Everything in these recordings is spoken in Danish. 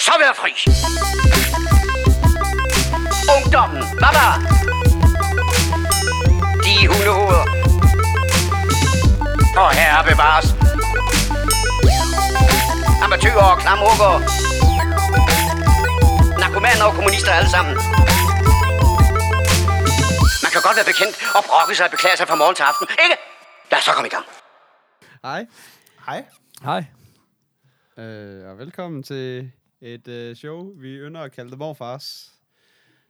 jeg så være fri. Ungdommen, baba. De hundehoveder. Og herre bevares. Amatøger og klamrukker. Narkomaner og kommunister alle sammen. Man kan godt være bekendt og brokke sig og beklage sig fra morgen til aften, ikke? Lad os så komme i gang. Hej, Hej. Hej. øh, og velkommen til et øh, show, vi ynder at kalde det Morfars.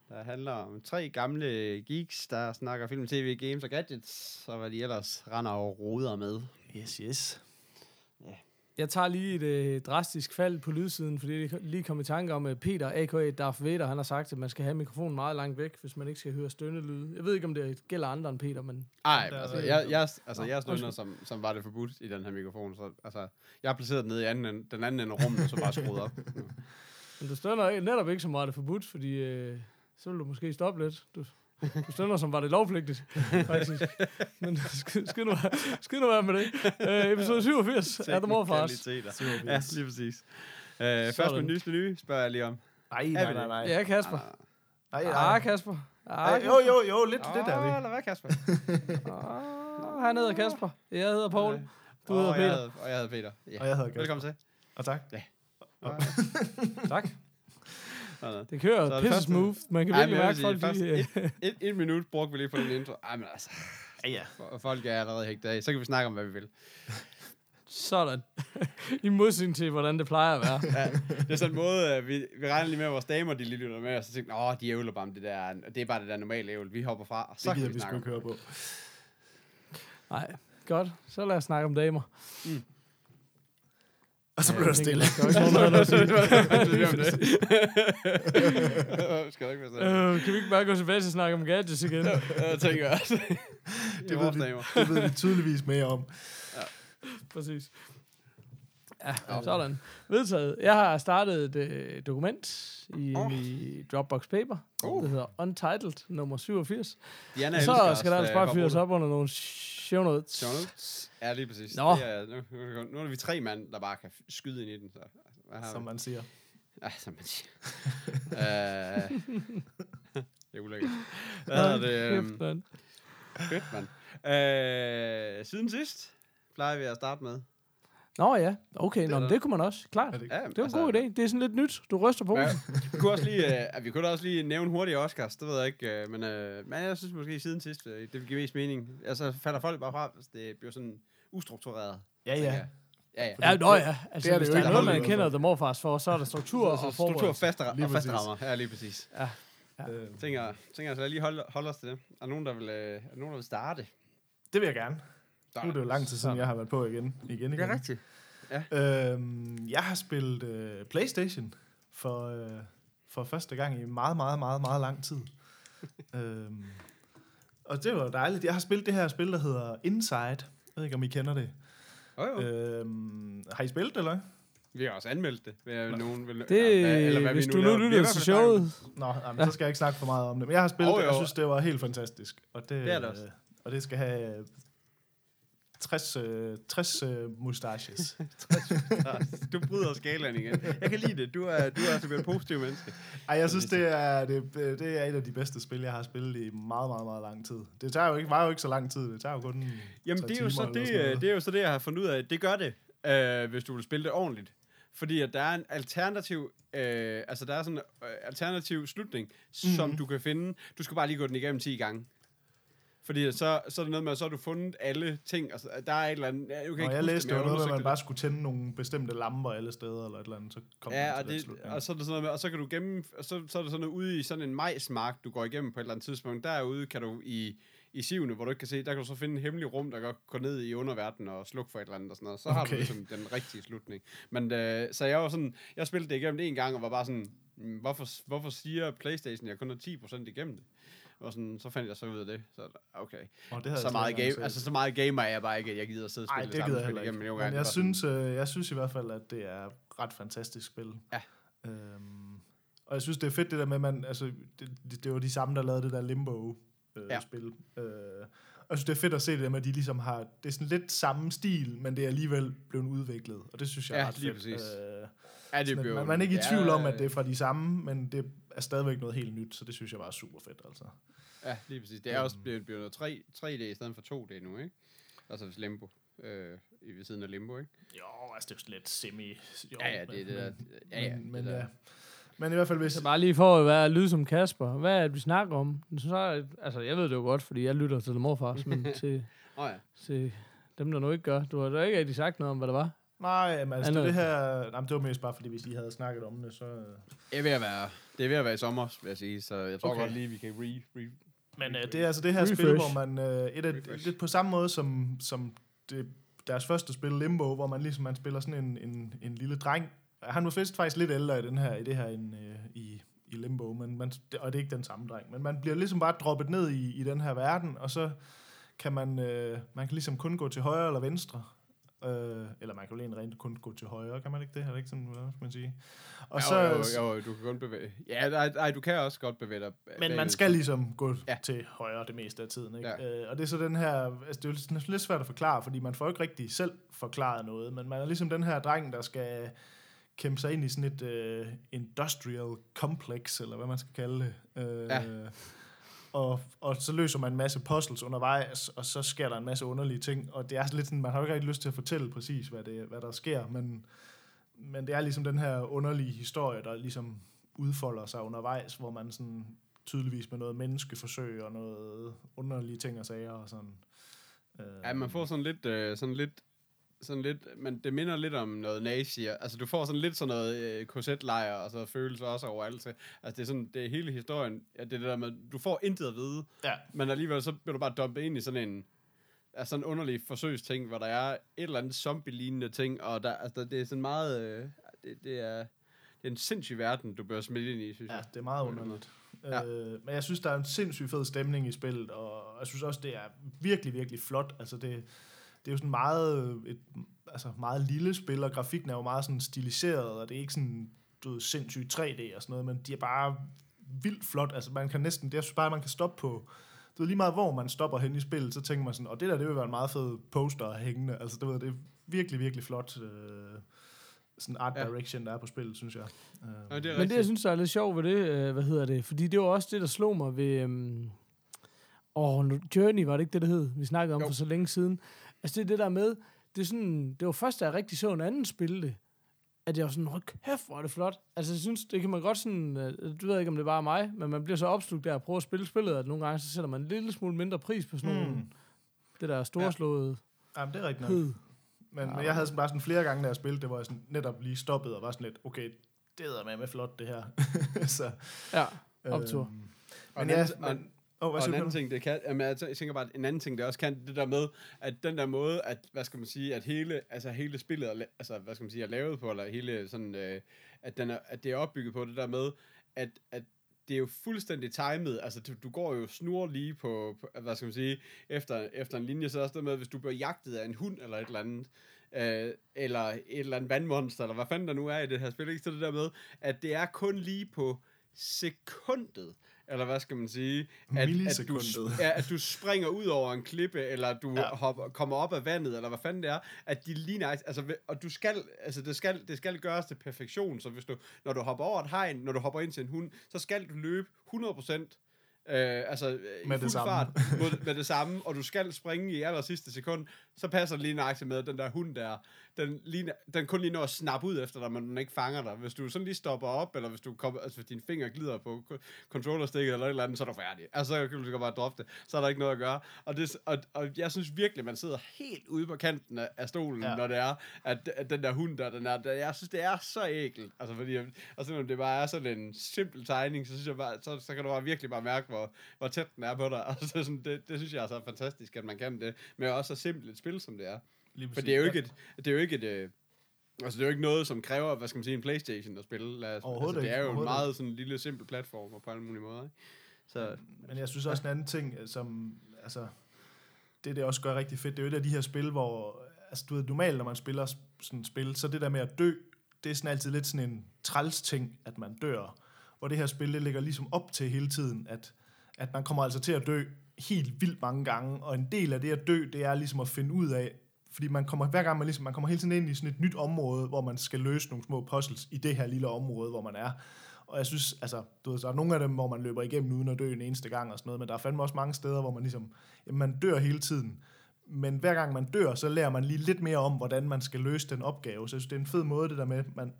Der handler om tre gamle geeks, der snakker film, tv, games og gadgets, og hvad de ellers render og roder med. Yes, yes. Jeg tager lige et øh, drastisk fald på lydsiden, fordi jeg lige kom i tanke om, at Peter, a.k.a. Darth Vader, han har sagt, at man skal have mikrofonen meget langt væk, hvis man ikke skal høre stønnelyde. Jeg ved ikke, om det gælder andre end Peter, men Ej, Der er altså, det- jeg, jeg, altså, jeg stønner, som, som var det forbudt i den her mikrofon. Så, altså, jeg har placeret den nede i anden, den anden ende af rummet, og så bare skruet op. Men du stønner netop ikke så meget det forbudt, fordi øh, så vil du måske stoppe lidt. Du, du stønner, som var det lovpligtigt, faktisk. Men skid, skid, nu, være- skid nu være med det. Øh, episode 87 er der mor for os. Teknikaliteter. Ja, lige præcis. Øh, først med Sådan. nyeste nye, spørger jeg lige om. Nej, Er nej, nej, det? nej. Ja, Kasper. Nej, Ah, nej. Kasper. Ah, Ej, jo, jo, jo, lidt Åh, lidt er vi. lad være, Kasper. Ah, han hedder Kasper. Jeg hedder Paul. Du hedder og Peter. Jeg hedder, og jeg hedder Peter. Ja. Og jeg hedder Kasper. Velkommen til. Og tak. Tak. Sådan. Det kører Så er pisse første- smooth. Man kan virkelig mærke folk, først øh, Et, et minut brugte vi lige på den intro. Ej, men altså, Ja, folk er allerede hægtet af. Så kan vi snakke om, hvad vi vil. Sådan. I modsætning til, hvordan det plejer at være. Ja, det er sådan en måde, at vi, vi regner lige med, at vores damer, de lige lytter med, og så tænker åh, de ævler bare om det der, det er bare det der normale ævl. Vi hopper fra, og så Det kan gider vi vi sgu snakke om ikke høre på. Nej, godt. Så lad os snakke om damer. Og så Ja, blev der stille. Der ikke nogen, der? Øh, kan vi ikke bare gå tilbage til at snakke om gadgets igen? Jeg tænker også. Det ved, vi, det ved vi tydeligvis mere om. Præcis. Ja, sådan. Vedtaget. Jeg har startet et øh, dokument i, oh. i Dropbox Paper. Oh. Det hedder Untitled nummer 87. Diana Og så skal der altså øh, bare fyres op under nogle show notes. Show notes. Ja, lige præcis. Nå. Det er, nu, nu, er vi tre mand, der bare kan skyde ind i den. Så, altså, hvad har Som vi? man siger. Ja, som man siger. Øh, det er ulækkert. Hvad hedder det? Kæft, mand. Fedt, mand. Øh, siden sidst plejer vi at starte med. Nå ja, okay, nå, men der. det kunne man også, klart. Er det, Ja, Det var en god idé. Det er sådan lidt nyt. Du ryster på. Ja, Ja. vi kunne også lige, øh, vi kunne da også lige nævne hurtigt Oscars, det ved jeg ikke, øh, men, øh, men jeg synes måske siden sidst, øh, det vil give mest mening. Altså falder folk bare fra, hvis det bliver sådan ustruktureret. Ja, ja. jeg. Ja, ja. Ja, nå ja. Altså, det er hvis det der jo er noget, man kender. The Morfars for, så er der struktur Så, og så struktur og forberedelse. faste, Lige og faste præcis. rammer. Ja, lige præcis. Ja. Øh, Tænker, tænker altså, lad lige holde, holde os til det. Er nogen, der vil, øh, er nogen, der vil starte? Det vil jeg gerne. Der, Nu er det jo lang tid siden, jeg har været på igen. igen, igen. rigtigt. Øhm, jeg har spillet øh, Playstation for, øh, for første gang i meget, meget, meget, meget lang tid. øhm, og det var dejligt. Jeg har spillet det her spil, der hedder Inside. Jeg ved ikke, om I kender det. Oh, jo. Øhm, har I spillet det, eller hvad? Vi har også anmeldt det. Vil nogen, vil, Det, hvad- hvad hvis vi du nu har i lytter til showet, Nå, jamen, ja. så skal jeg ikke snakke for meget om det. Men jeg har spillet Jo, det, og jeg synes, det var helt fantastisk. Og det, Det er det også. øh, Og det skal have 60, øh, 60 øh, mustaches. Du bryder skalaen igen. Jeg kan lide det. Du er, du er altså et positivt menneske. Ej, jeg synes, det er, det, det er et af de bedste spil, jeg har spillet i meget, meget, meget lang tid. Det tager jo ikke, var jo ikke så lang tid. Det tager jo kun Jamen, det er, jo så det, øh, det er jo så det, jeg har fundet ud af. Det gør det, øh, hvis du vil spille det ordentligt. Fordi at der er en alternativ, øh, altså der er sådan en øh, alternativ slutning, mm. som Mhm. du kan finde. Du skal bare lige gå den igennem 10 gange. Fordi så, så er det noget med, at så har du fundet alle ting. Altså, der er et eller andet... Jeg, kan Nå, ikke jeg huske læste men jo noget med, at man bare skulle tænde nogle bestemte lamper alle steder, eller et eller andet, så kom Ja, og, det, og så er det sådan noget med, og så kan du gennem, og så, så er det sådan noget ude i sådan en majsmark, du går igennem på et eller andet tidspunkt. Derude kan du i, i sivene, hvor du ikke kan se, der kan du så finde en hemmelig rum, der kan gå ned i underverdenen og slukke for et eller andet og sådan noget. Så har du Okay. ligesom den rigtige slutning. Men øh, så jeg var sådan, jeg spillede det igennem det en gang og var bare sådan, "Mm, hvorfor, hvorfor siger Playstation, jeg kun er 10% igennem det? Og sådan, så fandt jeg så ud af det. Så okay. Og det Så meget, game, altså, så meget gamer er jeg bare ikke, at jeg gider at sidde og Ej, spille det det, gider samme spil igennem million Men jeg Det synes, øh, jeg synes i hvert fald, at det er et ret fantastisk spil. Ja. Øhm, og jeg synes, det er fedt det der med, at man, altså, det, det, det var de samme, der lavede det der Limbo-spil. Øh, Ja. spil. øh, og jeg synes, det er fedt at se det der med, at de ligesom har, det er sådan lidt samme stil, men det er alligevel blevet udviklet. Og det synes jeg er Ja, ret lige fedt. præcis. Øh, Ja, det bliver man, man er ikke i ja, tvivl om, at det er fra de samme, men det er stadigvæk noget helt nyt, så det synes jeg var er super fedt, altså. Ja, lige præcis. Det er også blevet, blevet noget 3, 3D i stedet for 2D nu, ikke? Altså hvis Limbo. Øh, i ved siden af Limbo, ikke? Jo, altså det er lidt semi... Jo, Ja, ja, det er det der. Ja, ja. Men, men, det der. ja. men i hvert fald hvis... Så bare lige for at være lyd som Kasper. Hvad er det, vi snakker om? Så, er- altså, jeg ved det jo godt, fordi jeg lytter til det morfars, men til, oh, ja. til dem, der nu ikke gør. Du har da ikke rigtig sagt noget om, hvad det var. Nej, men altså det, Andet- det her... Jamen, det var mest bare, fordi hvis I havde snakket om det, så... Det er ved at være, det er ved at være i sommer, vil jeg sige, så jeg tror Okay. godt lige, vi kan re, re Men øh, det er altså det her Refresh. spil, hvor man... Øh, et af, Refresh. lidt på samme måde som, som det, deres første spil, Limbo, hvor man ligesom man spiller sådan en, en, en lille dreng. Han var faktisk faktisk lidt ældre i, den her, i det her end øh, i, i Limbo, men man, det, og det er ikke den samme dreng. Men man bliver ligesom bare droppet ned i, i den her verden, og så kan man, øh, man kan ligesom kun gå til højre eller venstre. Øh, eller man kan jo rent kun gå til højre, kan man ikke det? Er det ikke sådan, hvad skal man sige? Og Og så, jo, jo, jo, du kan kun bevæge... Ja, nej, nej, du kan også godt bevæge dig Men man skal ligesom gå Ja. til højre det meste af tiden. Ikke? Ja. Øh, og det er så den her, altså det er jo lidt, svært at forklare, fordi man får ikke rigtig selv forklaret noget, men man er ligesom den her dreng, der skal kæmpe sig ind i sådan et uh, industrial complex, eller hvad man skal kalde det. Uh, Ja og, og så løser man en masse puzzles undervejs, og så sker der en masse underlige ting, og det er lidt sådan, man har jo ikke rigtig lyst til at fortælle præcis, hvad, det, hvad der sker, men, men det er ligesom den her underlige historie, der ligesom udfolder sig undervejs, hvor man sådan tydeligvis med noget menneskeforsøg og noget underlige ting og sager og sådan. Øh, Ja, man får sådan lidt, øh, sådan lidt, sådan lidt, men det minder lidt om noget nazi. Altså, du får sådan lidt sådan noget øh, korsetlejr og så følelser også overalt. Altså, det er sådan, det er hele historien. Ja, det er det der med, du får intet at vide, Ja, men alligevel så bliver du bare dumpet ind i sådan en, altså sådan en underlig forsøgsting, hvor der er et eller andet zombie-lignende ting, og der, altså, det er sådan meget, øh, det, det er, det er en sindssyg verden, du bør smidt ind i, synes ja, jeg. det er meget underligt. Ja. Øh, men jeg synes, der er en sindssygt fed stemning i spillet, og jeg synes også, det er virkelig, virkelig flot. Altså, det, det er jo sådan meget, et, altså meget lille spil, og grafikken er jo meget sådan stiliseret, og det er ikke sådan, du ved, sindssygt 3D og sådan noget, men de er bare vildt flot. Altså, man kan næsten, det er bare, man kan stoppe på, du ved, lige meget hvor man stopper hen i spillet, så tænker man sådan, og det der, det vil være en meget fed poster hængende. Altså, du ved, det er virkelig, virkelig flot, øh, sådan art Ja. direction, der er på spillet, synes jeg. Øh, Ja, det er Men det, jeg synes, der er lidt sjovt ved det, øh, hvad hedder det? Fordi det var også det, der slog mig ved... Åh, nu- Journey var det ikke det, der hed? Vi snakkede om Jo. for så længe siden. Altså, det er det der med... Det, er sådan, det var først, da jeg rigtig så en anden spille det, at jeg var sådan, hold kæft, hvor er det flot. Altså, jeg synes, det kan man godt sådan... øh, Du ved ikke, om det er bare mig, men man bliver så opslugt der at prøve at spille spillet, at nogle gange, så sætter man en lille smule mindre pris på sådan nogle... Mm. Det der storslåede Jamen, det er rigtigt nok. Men, Ja. men jeg havde sådan bare sådan flere gange, da jeg spillede, det hvor jeg sådan netop lige stoppet og var sådan lidt, okay, det er med med flot, det her. så, Ja, optur. øhm, Og men en ja, og- men, oh, og en anden ting, det kan, jamen, jeg, tæ- jeg tænker bare, at en anden ting, det også kan, det der med, at den der måde, at, hvad skal man sige, at hele, altså hele spillet, er, altså, hvad skal man sige, er lavet på, eller hele sådan, øh, at, den er, at det er opbygget på det der med, at, at det er jo fuldstændig timet, altså du, du går jo snur lige på, på, hvad skal man sige, efter, efter en linje, så er også det med, hvis du bliver jagtet af en hund eller et eller andet, øh, eller et eller andet vandmonster, eller hvad fanden der nu er i det her spil, ikke? Så det der med, at det er kun lige på sekundet, eller hvad skal man sige, at, at, du, ja, at du springer ud over en klippe, eller du ja. Hopper, kommer op af vandet, eller hvad fanden det er, at de lige nøjagtigt- altså, og du skal, altså det skal, det skal gøres til perfektion, så hvis du, når du hopper over et hegn, når du hopper ind til en hund, så skal du løbe 100%, Øh, altså øh, i Med det samme. fart mod, med det samme, og du skal springe i aller sidste sekund, så passer det lige nøjagtigt med, at den der hund der, den, lige, den kun lige når at snappe ud efter dig, men den ikke fanger dig. Hvis du sådan lige stopper op, eller hvis du kommer, altså hvis dine fingre glider på controllerstikket eller et eller andet, så er du færdig. Altså, så kan du bare droppe det. Så er der ikke noget at gøre. Og, det, og, og jeg synes virkelig, man sidder helt ude på kanten af, stolen, ja. Når det er, at, at den der hund der, den er, der, jeg synes, det er så ægelt. Altså, fordi, og selvom det bare er sådan en simpel tegning, så synes jeg bare, så, så kan du bare virkelig bare mærke, hvor, hvor tæt den er på dig. Altså, sådan, det, det synes jeg er så fantastisk, at man kan det, med også så simpelt et spil, som det er. Lige For det er jo ikke et, det er jo ikke et, øh, altså det er jo ikke noget, som kræver, hvad skal man sige, en Playstation at spille. Lad os, altså, det er jo en meget sådan lille, simpel platform på alle mulige måder. Ikke? Så, Men jeg synes også en anden ting, som, altså, det det også gør rigtig fedt, det er jo et af de her spil, hvor, altså du ved, normalt når man spiller sådan et spil, så det der med at dø, det er sådan altid lidt sådan en træls ting, at man dør. Hvor det her spil, det ligger ligesom op til hele tiden, at, at man kommer altså til at dø helt vildt mange gange, og en del af det at dø, det er ligesom at finde ud af, fordi man kommer, hver gang man, ligesom, man kommer hele tiden ind i sådan et nyt område, hvor man skal løse nogle små puzzles i det her lille område, hvor man er. Og jeg synes, altså, du ved, der er nogle af dem, hvor man løber igennem uden at dø en eneste gang og sådan noget, men der er fandme også mange steder, hvor man ligesom, jamen, man dør hele tiden. Men hver gang man dør, så lærer man lige lidt mere om, hvordan man skal løse den opgave. Så jeg synes, det er en fed måde, det der med, man,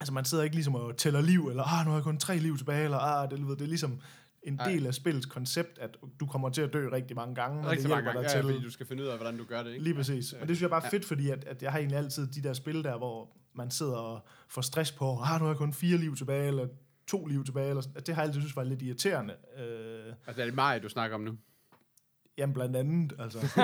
altså man sidder ikke ligesom og tæller liv, eller ah, nu har jeg kun tre liv tilbage, eller ah, det, ved, det er ligesom en Nej. del af spillets koncept, at du kommer til at dø rigtig mange gange, og Rigtig det mange gange, dig ja, til. fordi du skal finde ud af, hvordan du gør det, ikke? Lige præcis. Og det synes jeg bare er fedt, fordi at, at jeg har egentlig altid de der spil der, hvor man sidder og får stress på, ah, nu har jeg kun fire liv tilbage, eller to liv tilbage, eller sådan. Det har jeg altid synes var lidt irriterende. Øh, Altså, er det Mario, du snakker om nu? Jamen blandt andet, altså.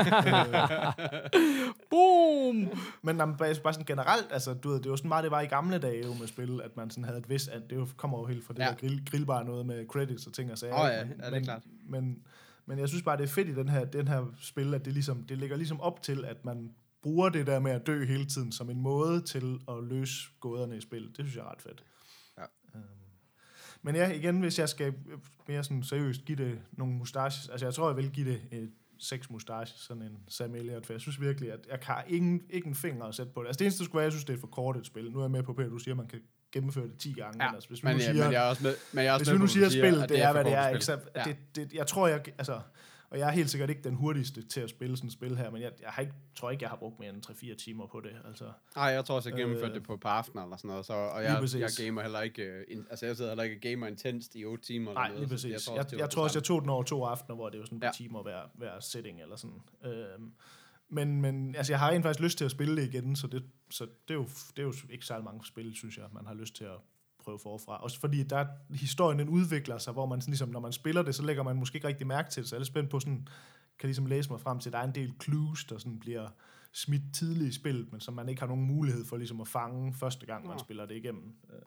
Boom! Men jamen, bare, sådan generelt, altså, du ved, det var sådan meget, det var i gamle dage jo med spil, at man sådan havde et vis, at det jo kommer jo helt fra det Ja. der grill, grillbar noget med credits og ting og sager. Åh ja, men, ja, det er men, klart. Men, men jeg synes bare, det er fedt i den her, den her spil, at det, ligesom, det ligger ligesom op til, at man bruger det der med at dø hele tiden som en måde til at løse gåderne i spil. Det synes jeg er ret fedt. Ja. Øhm. Men ja, igen, hvis jeg skal mere sådan seriøst give det nogle mustaches, altså jeg tror, jeg vil give det et seks mustaches, sådan en Sam Elliott, for jeg synes virkelig, at jeg har ingen, ikke en finger at sætte på det. Altså det eneste skulle være, jeg synes, det er for kort et spil. Nu er jeg med på, Peter, du siger, at man kan gennemføre det 10 gange. Ja, altså, hvis vi men, nu ja, siger, men jeg er også med, men jeg er også hvis med vi nu siger, at spillet, det er, hvad det er, ikke? Så Ja. det, det, jeg tror, jeg, altså, og jeg er helt sikkert ikke den hurtigste til at spille sådan et spil her, men jeg, jeg har ikke, tror ikke, jeg har brugt mere end 3-4 timer på det. Altså, Nej, jeg tror også, jeg gennemførte Øh, det på et par aftener eller sådan noget, så, og jeg, jeg gamer heller ikke, øh, in, altså jeg sidder heller ikke gamer intenst i 8 timer. nej, lige præcis. Jeg, Jeg, det jeg, var tror også, jeg tog den over to aftener, hvor det var sådan et Ja. par timer hver, hver setting eller sådan. Øhm, men, men altså, jeg har rent faktisk lyst til at spille det igen, så det, så det, er, jo, det er jo ikke særlig mange spil, synes jeg, man har lyst til at prøve forfra. Også fordi der, historien den udvikler sig, hvor man sådan, ligesom, når man spiller det, så lægger man måske ikke rigtig mærke til det, så jeg er lidt spændt på sådan, kan ligesom læse mig frem til, at der er en del clues, der sådan bliver smidt tidligt i spillet, men som man ikke har nogen mulighed for ligesom at fange første gang, man Nå. spiller det igennem. Øh,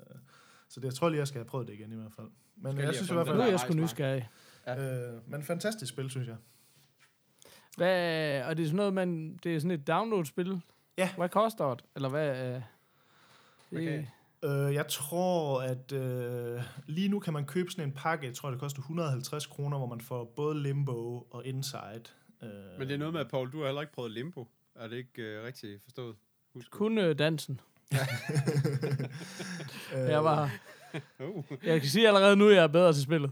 Så det, jeg tror lige, jeg skal have prøvet det igen i hvert fald. Men Skal jeg lige synes i hvert fundet Nu fald, er jeg sgu nysgerrig. Øh, men fantastisk spil, synes jeg. Hvad, og det er sådan noget, man, det er sådan et download-spil? Ja. Hvad koster det? Eller hvad? Øh, Okay. Øh, jeg tror, at øh, lige nu kan man købe sådan en pakke, jeg tror, det koster 150 kroner, hvor man får både Limbo og Inside. Øh, Men det er noget med, at Paul, du har heller ikke prøvet limbo. Er det ikke øh, rigtigt forstået? Husk kun øh, dansen. øh, Jeg var Uh. Jeg kan sige allerede nu, at jeg er bedre til spillet.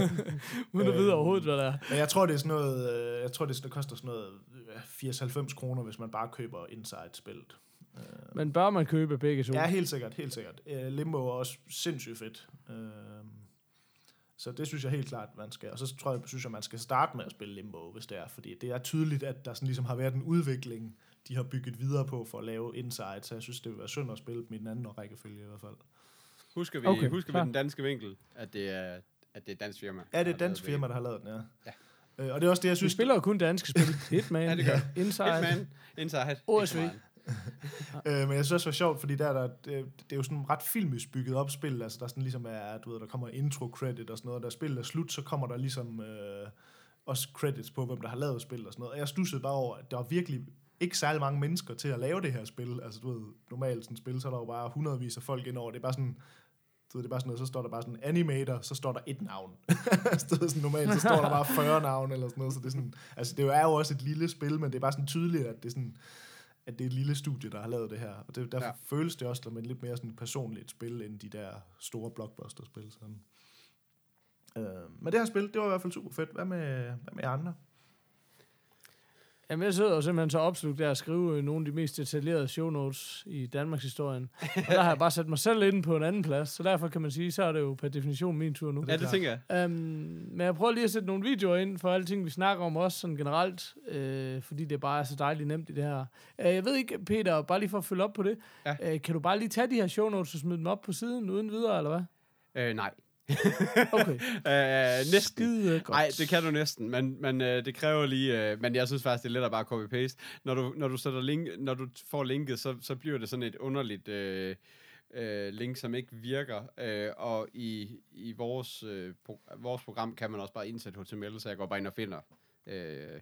Uden at vide overhovedet, hvad det er. Men jeg tror, det er sådan noget, øh, jeg tror, det, er sådan, det koster sådan noget øh, 80-90 kroner, hvis man bare køber Inside-spillet. Øh, Men bør man købe begge to? Ja, helt sikkert, helt sikkert. Øh, Limbo er også sindssygt fedt. Øh, så det synes jeg helt klart, man skal. Og så tror jeg, synes jeg, man skal starte med at spille Limbo, hvis det er. Fordi det er tydeligt, at der sådan ligesom har været en udvikling, de har bygget videre på for at lave Inside. Så jeg synes, det vil være synd at spille dem i den anden rækkefølge i hvert fald. Husker vi, Okay, husker vi den danske vinkel, at det er, at det er dansk firma? Ja, det er dansk firma, der har lavet den, ja. Ja. Øh, og det er også det, jeg Vi synes... spiller jo kun danske spil. Hitman, Ja, det gør Inside. Hitman, Inside. OSV. ikke. Øh, men jeg synes også, det var sjovt, fordi der, der, det, det er jo sådan ret filmisk bygget op spil, altså der sådan ligesom er, du ved, der kommer intro credit og sådan noget, og da spillet er slut, så kommer der ligesom øh, også credits på, hvem der har lavet spillet og sådan noget, og jeg stussede bare over, at der var virkelig ikke særlig mange mennesker til at lave det her spil, altså du ved, normalt sådan et spil, så er der jo bare hundredvis af folk indover, det er bare sådan, du ved, det er bare sådan noget, så står der bare sådan animator, så står der et navn. så, det er sådan, normalt, så står der bare 40 navn eller sådan noget, så det er sådan, altså det er jo også et lille spil, men det er bare sådan tydeligt, at det er sådan, at det er et lille studie, der har lavet det her. Og det, derfor Ja. føles det også som et lidt mere sådan personligt spil, end de der store blockbuster-spil. Sådan. Øh, men det her spil, det var i hvert fald super fedt. Hvad med, hvad med andre? Jamen, jeg sidder jo simpelthen så opslugt der at skrive øh, nogle af de mest detaljerede show notes i Danmarks historien. Og der har jeg bare sat mig selv ind på en anden plads, så derfor kan man sige, så er det jo per definition min tur nu. Ja, det tænker jeg. Um, men jeg prøver lige at sætte nogle videoer ind for alle ting, vi snakker om også sådan generelt, øh, fordi det bare er så dejligt nemt i det her. Uh, jeg ved ikke, Peter, bare lige for at følge op på det. Ja. Uh, kan du bare lige tage de her show notes og smide dem op på siden uden videre, eller hvad? Øh, nej. Okay. Øh, næsten. Skide godt. Nej, det kan du næsten, men, men øh, det kræver lige, øh, men jeg synes faktisk, det er let at bare copy-paste. Når du, når du, sætter link, når du får linket, så, så bliver det sådan et underligt øh, øh, link, som ikke virker, øh, og i, i vores, øh, pro- vores program kan man også bare indsætte HTML, så jeg går bare ind og finder, øh,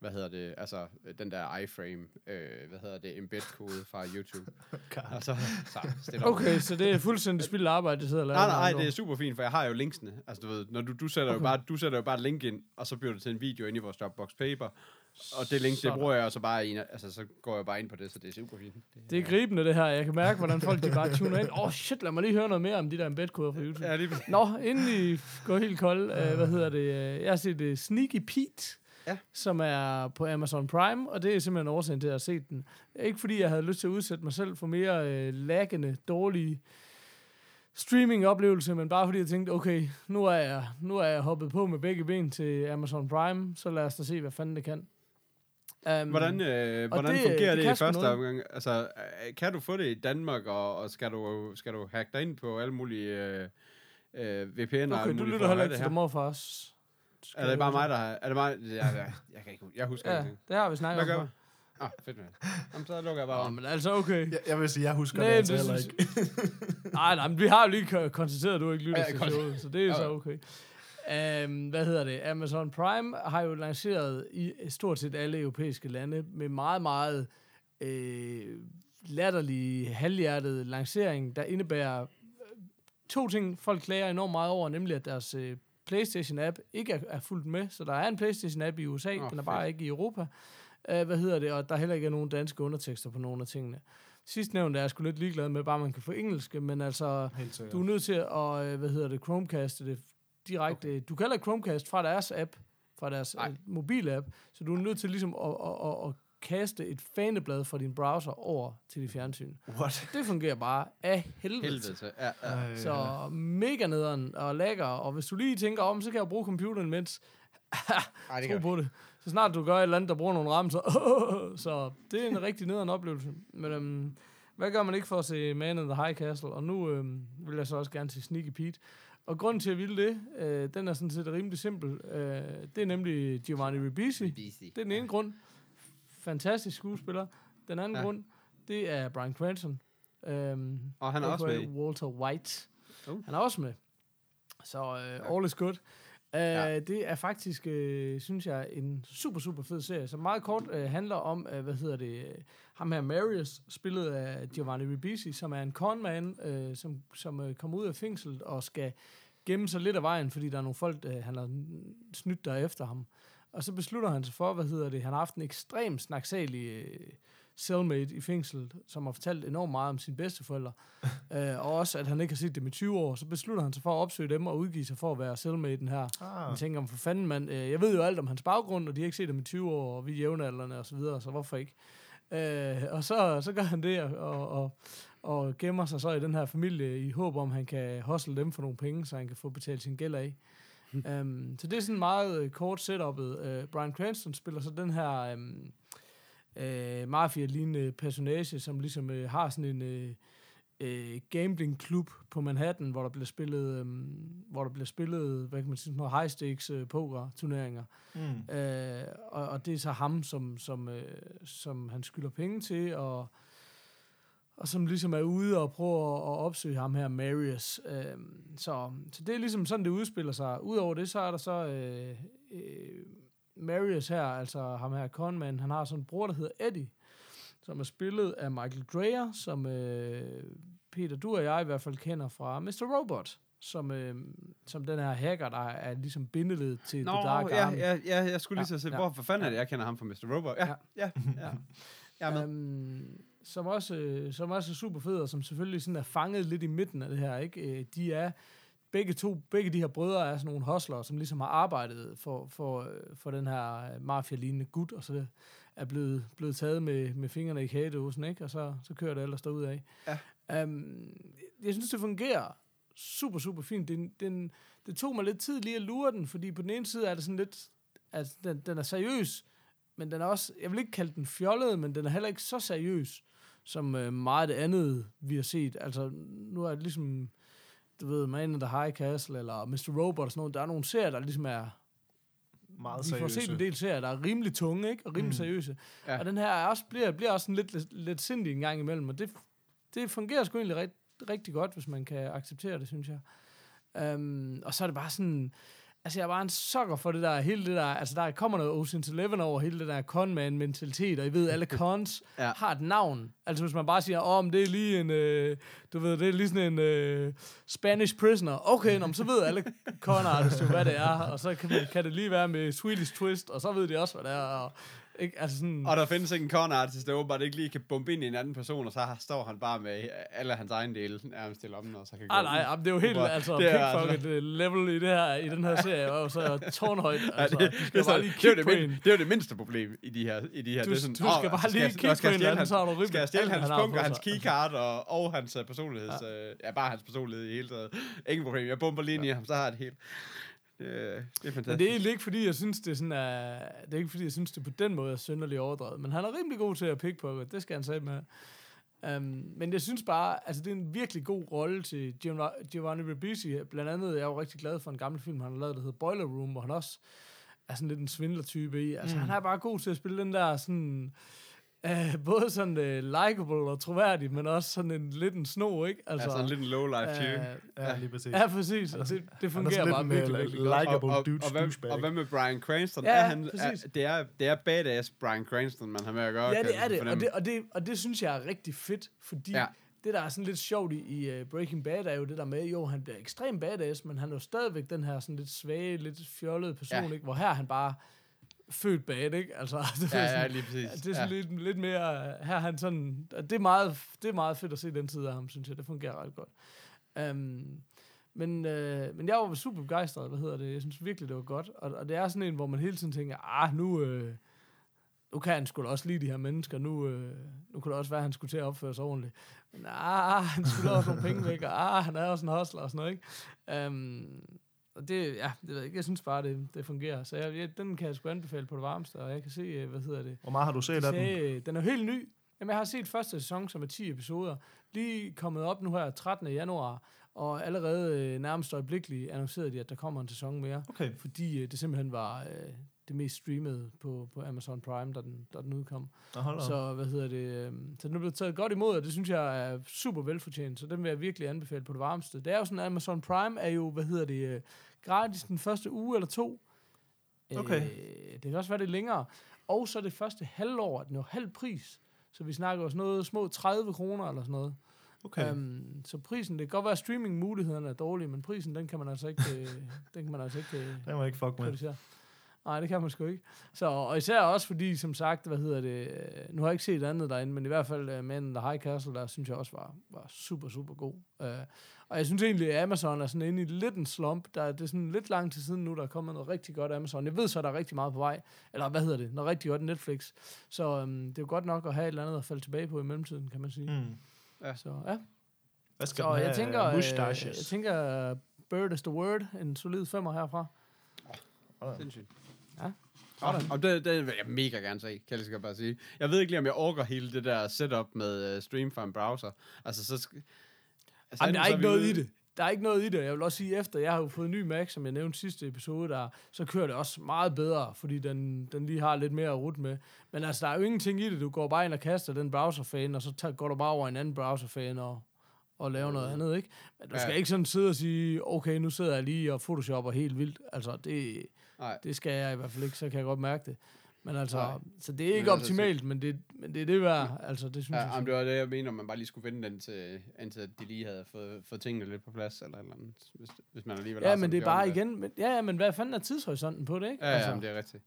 hvad hedder det, altså den der iframe, øh, hvad hedder det, embed-kode fra YouTube. og så, så stille Okay, så det er fuldstændig spildt arbejde, det sidder og laver. Nej, nej, det er super fint, for jeg har jo linksene. Altså, du ved, når du, du sætter, okay. jo bare, du sætter jo bare et link ind, og så bliver det til en video ind i vores Dropbox Paper. Og det link, det Sådan. bruger jeg så bare i, altså så går jeg bare ind på det, så det er super fint. Det er gribende, det her. Jeg kan mærke, hvordan folk de bare tuner ind. Åh, oh, shit, lad mig lige høre noget mere om de der embedkoder fra YouTube. Ja, lige. Nå, inden I går helt kold, øh, hvad hedder det? Jeg har set uh, Sneaky Pete, Ja. som er på Amazon Prime, og det er simpelthen årsagen til at have set den. Ikke fordi jeg havde lyst til at udsætte mig selv for mere øh, laggende, dårlige streaming-oplevelse, men bare fordi jeg tænkte, okay, nu er jeg, nu er jeg hoppet på med begge ben til Amazon Prime, så lad os da se, hvad fanden det kan. Um, Hvordan, øh, hvordan det- fungerer det det, i første noget. omgang? Altså, øh, kan du få det i Danmark, og, og skal, du, skal du hacke dig ind på alle mulige øh, øh, VPN'er? Okay, du lytter heller ikke til morfars. Er det bare mig, der har... Er det mig? Ja, ja, jeg kan ikke Jeg husker Ja, ingenting. det har vi snakket Hvad om. vi? Ah, fedt, mand. Jamen, så lukker jeg bare om. men altså okay. Jeg, jeg vil sige, jeg husker Nej, det altså det heller ikke. Nej, nej, men vi har jo lige ko- konstateret, at du ikke lytter Ja, til showet, så det er jo så okay. Um, hvad hedder det? Amazon Prime har jo lanceret i stort set alle europæiske lande med meget, meget øh, latterlig, halvhjertet lancering, der indebærer øh, to ting, folk klager enormt meget over, nemlig at deres øh, PlayStation-app ikke er, er fuldt med. Så der er en PlayStation-app i USA, oh, den er bare fedt. ikke i Europa. Uh, hvad hedder det? Og der heller ikke er nogen danske undertekster på nogle af tingene. Sidst nævnte er jeg sgu lidt ligeglad med, bare man kan få engelske, men altså, du er nødt til at, øh, hvad hedder det, Chromecast det direkte. Okay. Du kan heller Chromecast fra deres app, fra deres Nej. øh, mobilapp, så du er nødt til ligesom at, at, at, at kaste et faneblad fra din browser over til dit fjernsyn. What? Det fungerer bare af helvede. Helvede til. Ja, ja. Så mega nederen og lækker, og hvis du lige tænker om, så kan jeg bruge computeren imens. Ej, det Tro kan på det. Så snart du gør et eller andet, der bruger nogle ram, så, så det er en rigtig nederen oplevelse. Men øhm, hvad gør man ikke for at se Man in the High Castle? Og nu øhm, vil jeg så også gerne se Sneaky Pete. Og grunden til, at jeg ville det, øh, den er sådan set rimelig simpel. Øh, det er nemlig Giovanni Ribisi. Busy. Det er den ene grund. Fantastisk skuespiller. Den anden Ja. ja. grund, det er Brian Cranston. Øhm, Og han er også med. Walter White. Uh. Han er også med. Så uh, all is good. Uh, Ja. ja. Det er faktisk, uh, synes jeg, en super, super fed serie, som meget kort uh, handler om, uh, hvad hedder det, uh, ham her Marius, spillet af Giovanni Ribisi, som er en conman, uh, som, som uh, kommer ud af fængslet og skal gemme sig lidt af vejen, fordi der er nogle folk, uh, han har snydt der efter ham. Og så beslutter han sig for, hvad hedder det, han har haft en ekstrem snaksalig uh, cellmate i fængslet, som har fortalt enormt meget om sine bedsteforældre, øh, og også at han ikke har set dem i 20 år, så beslutter han sig for at opsøge dem og udgive sig for at være cellmaten her. Ah, Jeg tænker, for fanden mand, øh, jeg ved jo alt om hans baggrund, og de har ikke set dem i 20 år, og vi er jævnaldrende og så videre, så hvorfor ikke? Øh, og så, så gør han det, og, og, og gemmer sig så i den her familie i håb om, han kan hustle dem for nogle penge, så han kan få betalt sin gæld af. Um, så det er sådan meget øh, kort setupet. Uh, Brian Cranston spiller så den her um, uh, mafia-lignende personage, som ligesom uh, har sådan en uh, uh, gambling-klub på Manhattan, hvor der bliver spillet, um, hvor der bliver spillet, hvad kan man sige, sådan nogle high-stakes uh, poker-turneringer. mm. Øh, og, og det er så ham, som, som, øh, som han skylder penge til, og, og som ligesom er ude og prøver at, at opsøge ham her, Marius. Øh, så, så det er ligesom sådan, det udspiller sig. Udover det, så er der så øh, øh, Marius her, altså ham her Conman, han har sådan en bror, der hedder Eddie, som er spillet af Michael Dreyer, som øh, Peter, du og jeg i hvert fald kender fra Mr. Robot, som, øh, som den her hacker, der er ligesom bindeled til Nå, The Dark ja, Army. ja, ja, jeg skulle lige Ja, så se, ja, hvorfor fanden er det, jeg kender ham fra Mr. Robot? Ja, Ja. ja, ja. Um, som, også, øh, som også er super fed, og som selvfølgelig sådan er fanget lidt i midten af det her. Ikke? Øh, De er begge to, begge de her brødre er sådan nogle hustlere, som ligesom har arbejdet for, for, øh, for den her mafia-lignende gut, og så er blevet, blevet taget med, med fingrene i kagedåsen, ikke? og så, så kører det ellers derud af. Ja. Um, jeg synes, det fungerer super, super fint. Den, den, det tog mig lidt tid lige at lure den, fordi på den ene side er det sådan lidt, altså den, den er seriøs, men den er også, jeg vil ikke kalde den fjollet, men den er heller ikke så seriøs, som øh, meget det andet, vi har set. Altså, nu er det ligesom, du ved, Man in the High Castle, eller Mr. Robot og sådan noget. Der er nogle serier, der ligesom er, Meget vi får seriøse. set en del serier, der er rimelig tunge, ikke? Og rimelig Mm. seriøse. Ja. Og den her er også, bliver, bliver også sådan lidt, lidt, lidt sindig en gang imellem, og det, det fungerer sgu egentlig rigt, rigtig godt, hvis man kan acceptere det, synes jeg. Um, og så er det bare sådan, altså jeg er bare en sokker for det der, hele det der, altså der kommer noget Ocean's Eleven over hele det der conman-mentalitet, og I ved, alle cons Ja. har et navn. Altså hvis man bare siger, åh, oh, det er lige en, øh, du ved, det er lige sådan en øh, Spanish prisoner. Okay, nå, så ved alle con jo, hvad det er, og så kan, kan det lige være med Swedish Twist, og så ved de også, hvad det er, og Ikke? Altså sådan, Og der findes ikke en con artist, der åbenbart ikke lige kan bombe ind i en anden person, og så står han bare med alle hans egen dele nærmest i lommen, og så kan Ah, nej, jamen, det er jo helt, altså, det er altså- level i, det her, i den her serie, og så tårnhøjt. Altså, Ja, det, det, så- det, er jo det, det er jo det mindste problem i de her. I de her. Du- det er sådan, du skal bare lige kigge på en anden, hans- så har du rimelig Skal jeg stjæle hans punk og hans keycard og, og hans uh, personligheds... Ja. ja, bare hans personlighed i hele taget. Ingen problem. Jeg bomber lige ind i ham, så har jeg det helt. Det, det er fantastisk. Men det er egentlig ikke, fordi jeg synes, det er sådan, uh, det er ikke, fordi jeg synes, det på den måde er synderligt overdrevet. Men han er rimelig god til at pickpocket, det skal han sige med. Um, men jeg synes bare, altså det er en virkelig god rolle til Giovanni, Giovanni Ribisi. Blandt andet, jeg er jo rigtig glad for en gammel film, han har lavet, der hedder Boiler Room, hvor han også er sådan lidt en svindlertype i. Altså mm. han er bare god til at spille den der sådan... Uh, både sådan uh, likable og troværdig, men også sådan en lidt en sno, ikke? Altså, sådan lidt en low-life type. øh, Ja, lige præcis. Ja, præcis. Og det, det er fungerer sådan bare lidt virkelig, mere virkelig godt. likeable og, og, dude og, hvad, douchebag. og hvad med Brian Cranston? Ja, er ja, han, er, præcis. det, er, det er badass Brian Cranston, man har med at gøre. Ja, det er det. Og det, og, det, og det synes jeg er rigtig fedt, fordi Ja. ja. det, der er sådan lidt sjovt i, i uh, Breaking Bad, er jo det der med, jo, han bliver ekstremt badass, men han er jo stadigvæk den her sådan lidt svage, lidt fjollede person, Ja. ja. ikke? Hvor her er han bare født bad, ikke? Altså, det er Ja, ja, sådan, lige præcis. det er sådan ja. ja. lidt, lidt mere, her er han sådan, det er, meget, det er meget fedt at se den side af ham, synes jeg, det fungerer ret godt. Um, men, øh, men jeg var super begejstret, hvad hedder det, jeg synes virkelig, det var godt, og, og det er sådan en, hvor man hele tiden tænker, ah, nu, øh, nu kan han sgu da også lide de her mennesker, nu, øh, nu kunne det også være, at han skulle til at opføre sig ordentligt. Men ah, han skulle også nogle penge væk, og ah, han er også en hustler og sådan noget, ikke? Um, og det, ja, det ved jeg ikke, jeg synes bare, det, det fungerer. Så jeg, jeg, den kan jeg sgu anbefale på det varmeste, og jeg kan se, øh, hvad hedder det, Hvor meget har du set af den? sagde, den er helt ny. Jamen, jeg har set første sæson, som er 10 episoder. Lige kommet op nu her 13. januar, og allerede øh, nærmest øjeblikkeligt annoncerede de, at der kommer en sæson mere. Okay. Fordi øh, det simpelthen var øh, det mest streamede på, på Amazon Prime, da den, da den udkom. Så hvad hedder det? Øh, så den er blevet taget godt imod, og det synes jeg er super velfortjent. Så den vil jeg virkelig anbefale på det varmeste. Det er jo sådan, at Amazon Prime er jo, hvad hedder det, øh, gratis den første uge eller to. Okay. Øh, det kan også være det længere. Og så det første halvår, at den er halv pris. Så vi snakker også noget små 30 kroner eller sådan noget. Okay. Um, så prisen, det kan godt være, at streamingmulighederne er dårlige, men prisen, den kan man altså ikke, øh, den kan man altså ikke øh, Den må jeg ikke fuck med. kritisere. Nej, det kan man sgu ikke. Så, og især også fordi, som sagt, hvad hedder det, øh, nu har jeg ikke set andet derinde, men i hvert fald uh, Man in the High Castle, der synes jeg også var, var super, super god. Uh, og jeg synes egentlig, at Amazon er sådan inde i lidt en slump. Der, det er sådan lidt lang tid siden nu, der er kommet noget rigtig godt Amazon. Jeg ved så, der er rigtig meget på vej. Eller hvad hedder det? Noget rigtig godt Netflix. Så um, det er jo godt nok at have et eller andet at falde tilbage på i mellemtiden, kan man sige. Mm. Ja. Så ja. Hvad skal Så jeg tænker, øh, Mustaches. jeg tænker, Bird is the word. En solid femmer herfra. Sindssygt. Ja. Og, og det, det vil jeg mega gerne se, kan jeg godt bare sige. Jeg ved ikke lige, om jeg orker hele det der setup med uh, stream fra en browser. Altså, så... Sk- altså, Jamen, der er ikke noget ude- i det. Der er ikke noget i det. Jeg vil også sige, efter jeg har jo fået en ny Mac, som jeg nævnte sidste episode, der, så kører det også meget bedre, fordi den, den lige har lidt mere at rute med. Men altså, der er jo ingenting i det. Du går bare ind og kaster den browserfan, og så tager, går du bare over en anden browserfan og, og laver noget andet, ikke? Men du Ja. skal ikke sådan sidde og sige, okay, nu sidder jeg lige og photoshopper helt vildt. Altså, det, Nej. det skal jeg i hvert fald ikke, så kan jeg godt mærke det. Men altså, Nej. så det er ikke Men altså, optimalt, men det, men det er det værd. Altså, det synes Ja, jeg. jamen, det var det, jeg mener, man bare lige skulle vente den til, indtil de lige havde fået, fået tingene lidt på plads, eller eller andet, hvis, hvis man alligevel har Ja, men det er 14 bare dage. igen... Men, ja, ja, men hvad fanden er tidshorisonten på det, ikke? Ja, ja, men det er rigtigt.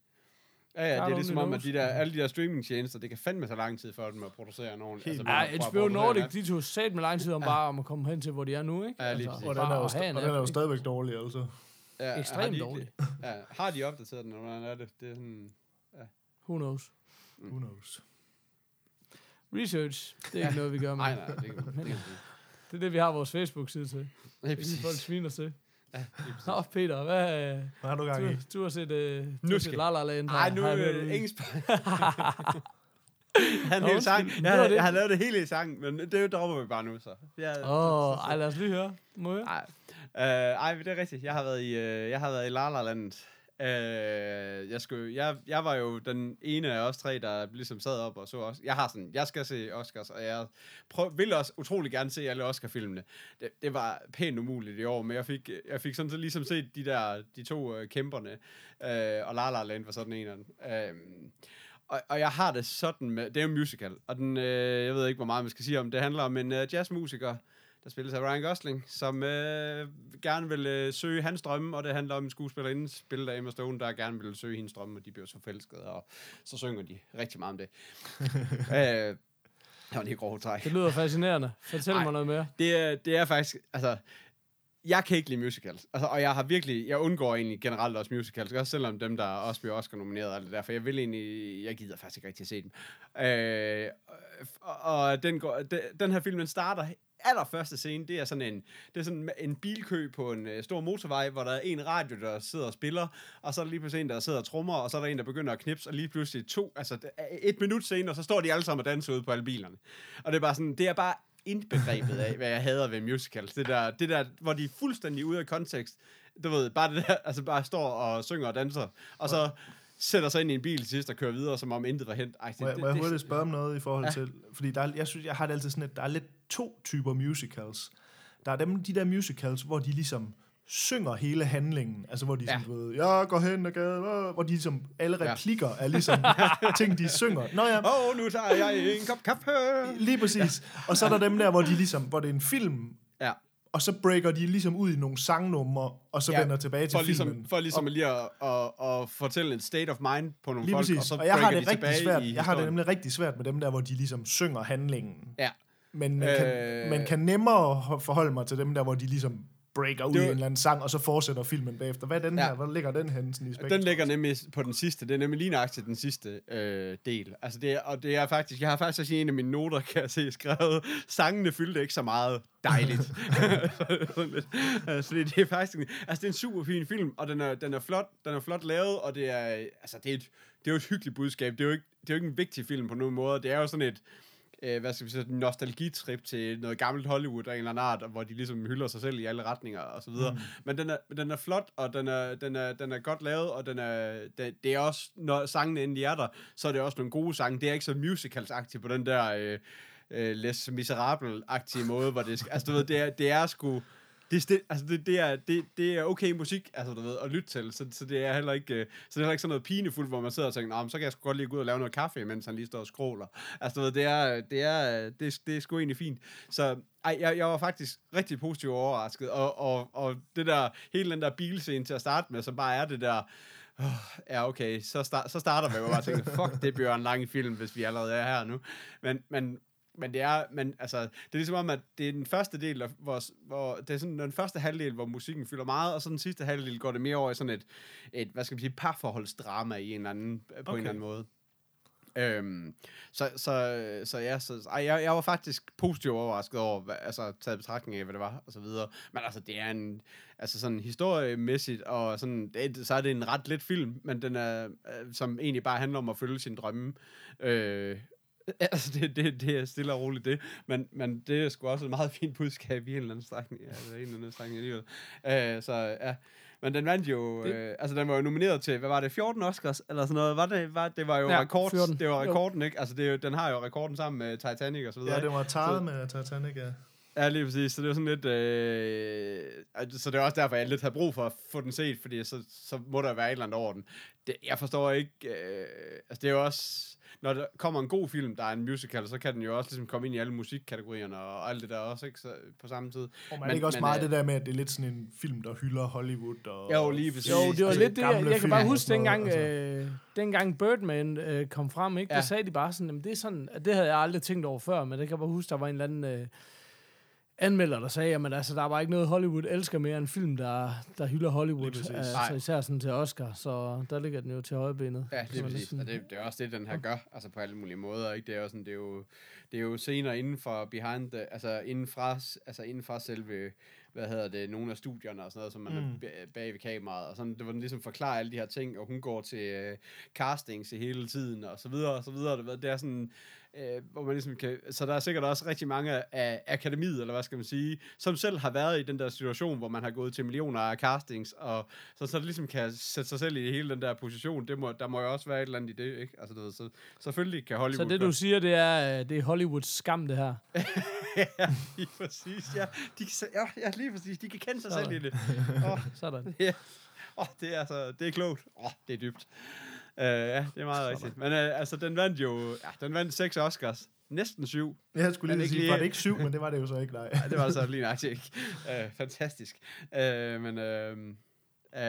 Ja, ja, det er God ligesom om, at de der, alle de der streamingtjenester, det kan fandme så lang tid for dem at producere nogen. Helt Altså, Ja, HBO producere Nordic, en de tog sat med lang tid om bare om at komme hen til, hvor de er nu, ikke? Ja, lige præcis. Og den er jo, at en og den er jo stadigvæk dårlig, altså. Ja, ekstremt har de, dårlig. Ja, har de opdateret den, eller hvordan er det? Det er sådan... Who knows? Who knows? Research, det er ikke noget, vi gør med. Nej, nej, det, det, det, det, Det er det, vi har vores Facebook-side til. det, Det er det, folk sviner til. Ja. Nå, Peter, hvad... Hvad har du gang i? Du, du har set, uh, du Nu set La La Land. Ej, her, nu er jeg det spørg. Han Nå, hele sang. Jeg, det. jeg har lavet det hele i sang, men det dropper vi bare nu, så. Ja, Åh, oh, ej, lad os lige høre. Må jeg? Ej, øh, ej, men det er rigtigt. Jeg har været i, uh, jeg har været i La La Land. Uh, jeg, skulle, jeg, jeg var jo den ene af os tre, der ligesom sad op og så os. Jeg har sådan, jeg skal se Oscars, og jeg prøv, vil også utrolig gerne se alle Oscar-filmene. Det, det var pænt umuligt i år, men jeg fik, jeg fik sådan så ligesom set de der, de to uh, kæmperne, uh, og La La Land var sådan en af dem. Uh, og, og jeg har det sådan med, det er jo en musical, og den, øh, jeg ved ikke, hvor meget man skal sige om, det handler om en øh, jazzmusiker, der spilles af Ryan Gosling, som øh, gerne vil øh, søge hans drømme, og det handler om en skuespillerinde, spillet af Emma Stone, der gerne vil søge hendes drømme, og de bliver så forelskede, og så synger de rigtig meget om det. øh, det var lige grove træk. Det lyder fascinerende. Fortæl Ej. mig noget mere. Det er, det er faktisk, altså, jeg kan ikke lide musicals. Altså, og jeg har virkelig, jeg undgår egentlig generelt også musicals, også selvom dem, der også bliver Oscar nomineret og det der, for jeg vil egentlig, jeg gider faktisk ikke rigtig se dem. Øh, og og den, går, de, den her film, den starter allerførste scene, det er sådan en, det er sådan en bilkø på en øh, stor motorvej, hvor der er en radio, der sidder og spiller, og så er der lige pludselig en, der sidder og trommer, og så er der en, der begynder at knipse, og lige pludselig to, altså øh, et minut senere, så står de alle sammen og danser ude på alle bilerne. Og det er bare sådan, det er bare indbegrebet af, hvad jeg hader ved musicals. Det der, det der, hvor de er fuldstændig ude af kontekst. Du ved, bare det der, altså bare står og synger og danser, og så sætter sig ind i en bil til sidst og kører videre, som om intet var hent. Ej, det, Må jeg, det, må jeg hurtigt spørge om noget i forhold Ja. ja. til... Fordi der er, jeg synes, jeg har det altid sådan, at der er lidt to typer musicals. Der er dem, de der musicals, hvor de ligesom synger hele handlingen. Altså, hvor de Ja. ja. sådan, ved, jeg går hen og gaden, øh, hvor de ligesom, alle Ja. replikker er ligesom ting, de synger. Nå ja, Åh, oh, nu tager jeg en kop kaffe. lige præcis. Og så er der dem der, hvor de ligesom, hvor det er en film, Ja. Og så breaker de ligesom ud i nogle sangnumre, og så Ja, vender tilbage til For ligesom, filmen. for ligesom lige at, at, at, fortælle en state of mind på nogle Lige folk, præcis. og så Og jeg har det de rigtig svært. Jeg har det nemlig rigtig svært med dem der, hvor de ligesom synger handlingen. Ja. Men man, kan, Øh. man kan nemmere ho- forholde mig til dem der, hvor de ligesom breaker ud i en eller anden sang, og så fortsætter filmen bagefter. Hvad er den Ja. her? Hvor ligger den henne sådan i spektrum? Den ligger nemlig på den sidste. Det er nemlig lige nøjagtigt den sidste øh, del. Altså det er, og det er faktisk, jeg har faktisk også i en af mine noter, kan jeg se, skrevet, sangene fyldte ikke så meget dejligt. Sådan lidt. altså det, det, er faktisk, en- altså det er en super fin film, og den er, den er flot, den er flot lavet, og det er, altså det er et, det er jo et hyggeligt budskab. Det er jo ikke, det er jo ikke en vigtig film på nogen måde. Det er jo sådan et, øh, hvad skal vi sige, nostalgitrip til noget gammelt Hollywood af en eller anden art, hvor de ligesom hylder sig selv i alle retninger og så videre. Mm. Men den er, den er flot, og den er, den er, den er godt lavet, og den er, det, det er også, når sangene endelig er der, så er det også nogle gode sange. Det er ikke så musicals-agtigt på den der øh, øh, Les Miserable-agtige måde, hvor det skal, altså du ved, det er, det er sgu, det er, altså det, det, er, det, det er okay musik, altså du ved, at lytte til, så, så det er heller ikke, øh, så det er heller ikke sådan noget pinefuldt, hvor man sidder og tænker, "Nå, men så kan jeg sgu godt lige gå ud og lave noget kaffe, mens han lige står og scroller. Altså du ved, det er, det er, det er, det er sgu egentlig fint. Så ej, jeg, jeg var faktisk rigtig positivt overrasket, og, og, og det der, hele den der bilscene til at starte med, så bare er det der, Oh, ja, okay, så, start, så starter vi jo bare og tænker, fuck, det bliver en lang film, hvis vi allerede er her nu. Men, men, men det er, men altså, det er ligesom om, at det er den første del, af, hvor, hvor det er sådan den første halvdel, hvor musikken fylder meget, og så den sidste halvdel går det mere over i sådan et, et hvad skal man sige, parforholdsdrama i en eller anden, på okay. en eller anden måde. Øhm, så, så, så ja, så, ej, jeg, jeg var faktisk positivt overrasket over, hvad, altså taget betragtning af, hvad det var, og så videre. Men altså, det er en, altså sådan historiemæssigt, og sådan, det, så er det en ret let film, men den er, øh, som egentlig bare handler om at følge sin drømme. Øh, altså, det, det, det er stille og roligt det, men, men det er sgu også et meget fint budskab i en eller anden strækning, altså, en eller anden strækning alligevel. Øh, så ja, men den vandt jo, Det- øh, altså den var jo nomineret til, hvad var det, 14 Oscars, eller sådan noget, var det, var, det var jo Ja, rekord, 14. det var Jo. rekorden, ikke? Altså det, er jo- den har jo rekorden sammen med Titanic og så videre. Ja, det var taget Så- med Titanic, ja. Ja, lige præcis. Så det er sådan lidt... Øh, altså, så det er også derfor, jeg lidt har brug for at få den set, fordi så, så må der være et eller andet over den. Det, jeg forstår ikke... Øh, altså, det er jo også... Når der kommer en god film, der er en musical, så kan den jo også ligesom komme ind i alle musikkategorierne og alt det der også, ikke? Så, på samme tid. Og man Men- er ikke også men, meget øh, det der med, at det er lidt sådan en film, der hylder Hollywood og... Jo, lige præcis. Jo, det var Altså, lidt det, jeg, jeg kan bare huske dengang, altså. øh, dengang Birdman øh, kom frem, ikke? Ja. Der sagde de bare sådan, at det er sådan, at det havde jeg aldrig tænkt over før, men det kan jeg bare huske, der var en eller anden øh, anmelder, der sagde, at altså, der var ikke noget Hollywood elsker mere end film, der, der hylder Hollywood, øh, Nej. så især sådan til Oscar, så der ligger den jo til højbenet. Ja, det er præcis. Og det, det er også det, den her gør, altså på alle mulige måder, ikke? Det er jo sådan, det er jo, det er jo scener inden for behind the, altså inden fra, altså inden fra selve, hvad hedder det, nogle af studierne og sådan noget, som man mm. er ba- bag ved kameraet, og sådan, det var den ligesom forklare alle de her ting, og hun går til uh, castings i hele tiden, og så videre, og så videre, det, ved- det er sådan, øh, hvor man ligesom kan, så der er sikkert også rigtig mange af akademiet, eller hvad skal man sige, som selv har været i den der situation, hvor man har gået til millioner af castings, og så, så det ligesom kan sætte sig selv i hele den der position, det må, der må jo også være et eller andet i det, ikke? Altså, ved, så selvfølgelig kan Hollywood... Så det, du siger, det er, øh, det er Hollywoods skam, det her. ja, lige præcis, ja. De, ja, ja, lige præcis, de kan kende sig Sådan. selv i det. Åh, Sådan. ja. Åh, det er altså, det er klogt. Åh, det er dybt. Uh, ja, det er meget rigtigt. Men uh, altså, den vandt jo, ja, den vandt seks Oscars. næsten syv. Jeg skulle lige ikke sige, lige- var det ikke syv, men det var det jo så ikke, nej. Ja, det var altså lige nøjagtigt ikke. Uh, fantastisk. Uh, men uh, uh,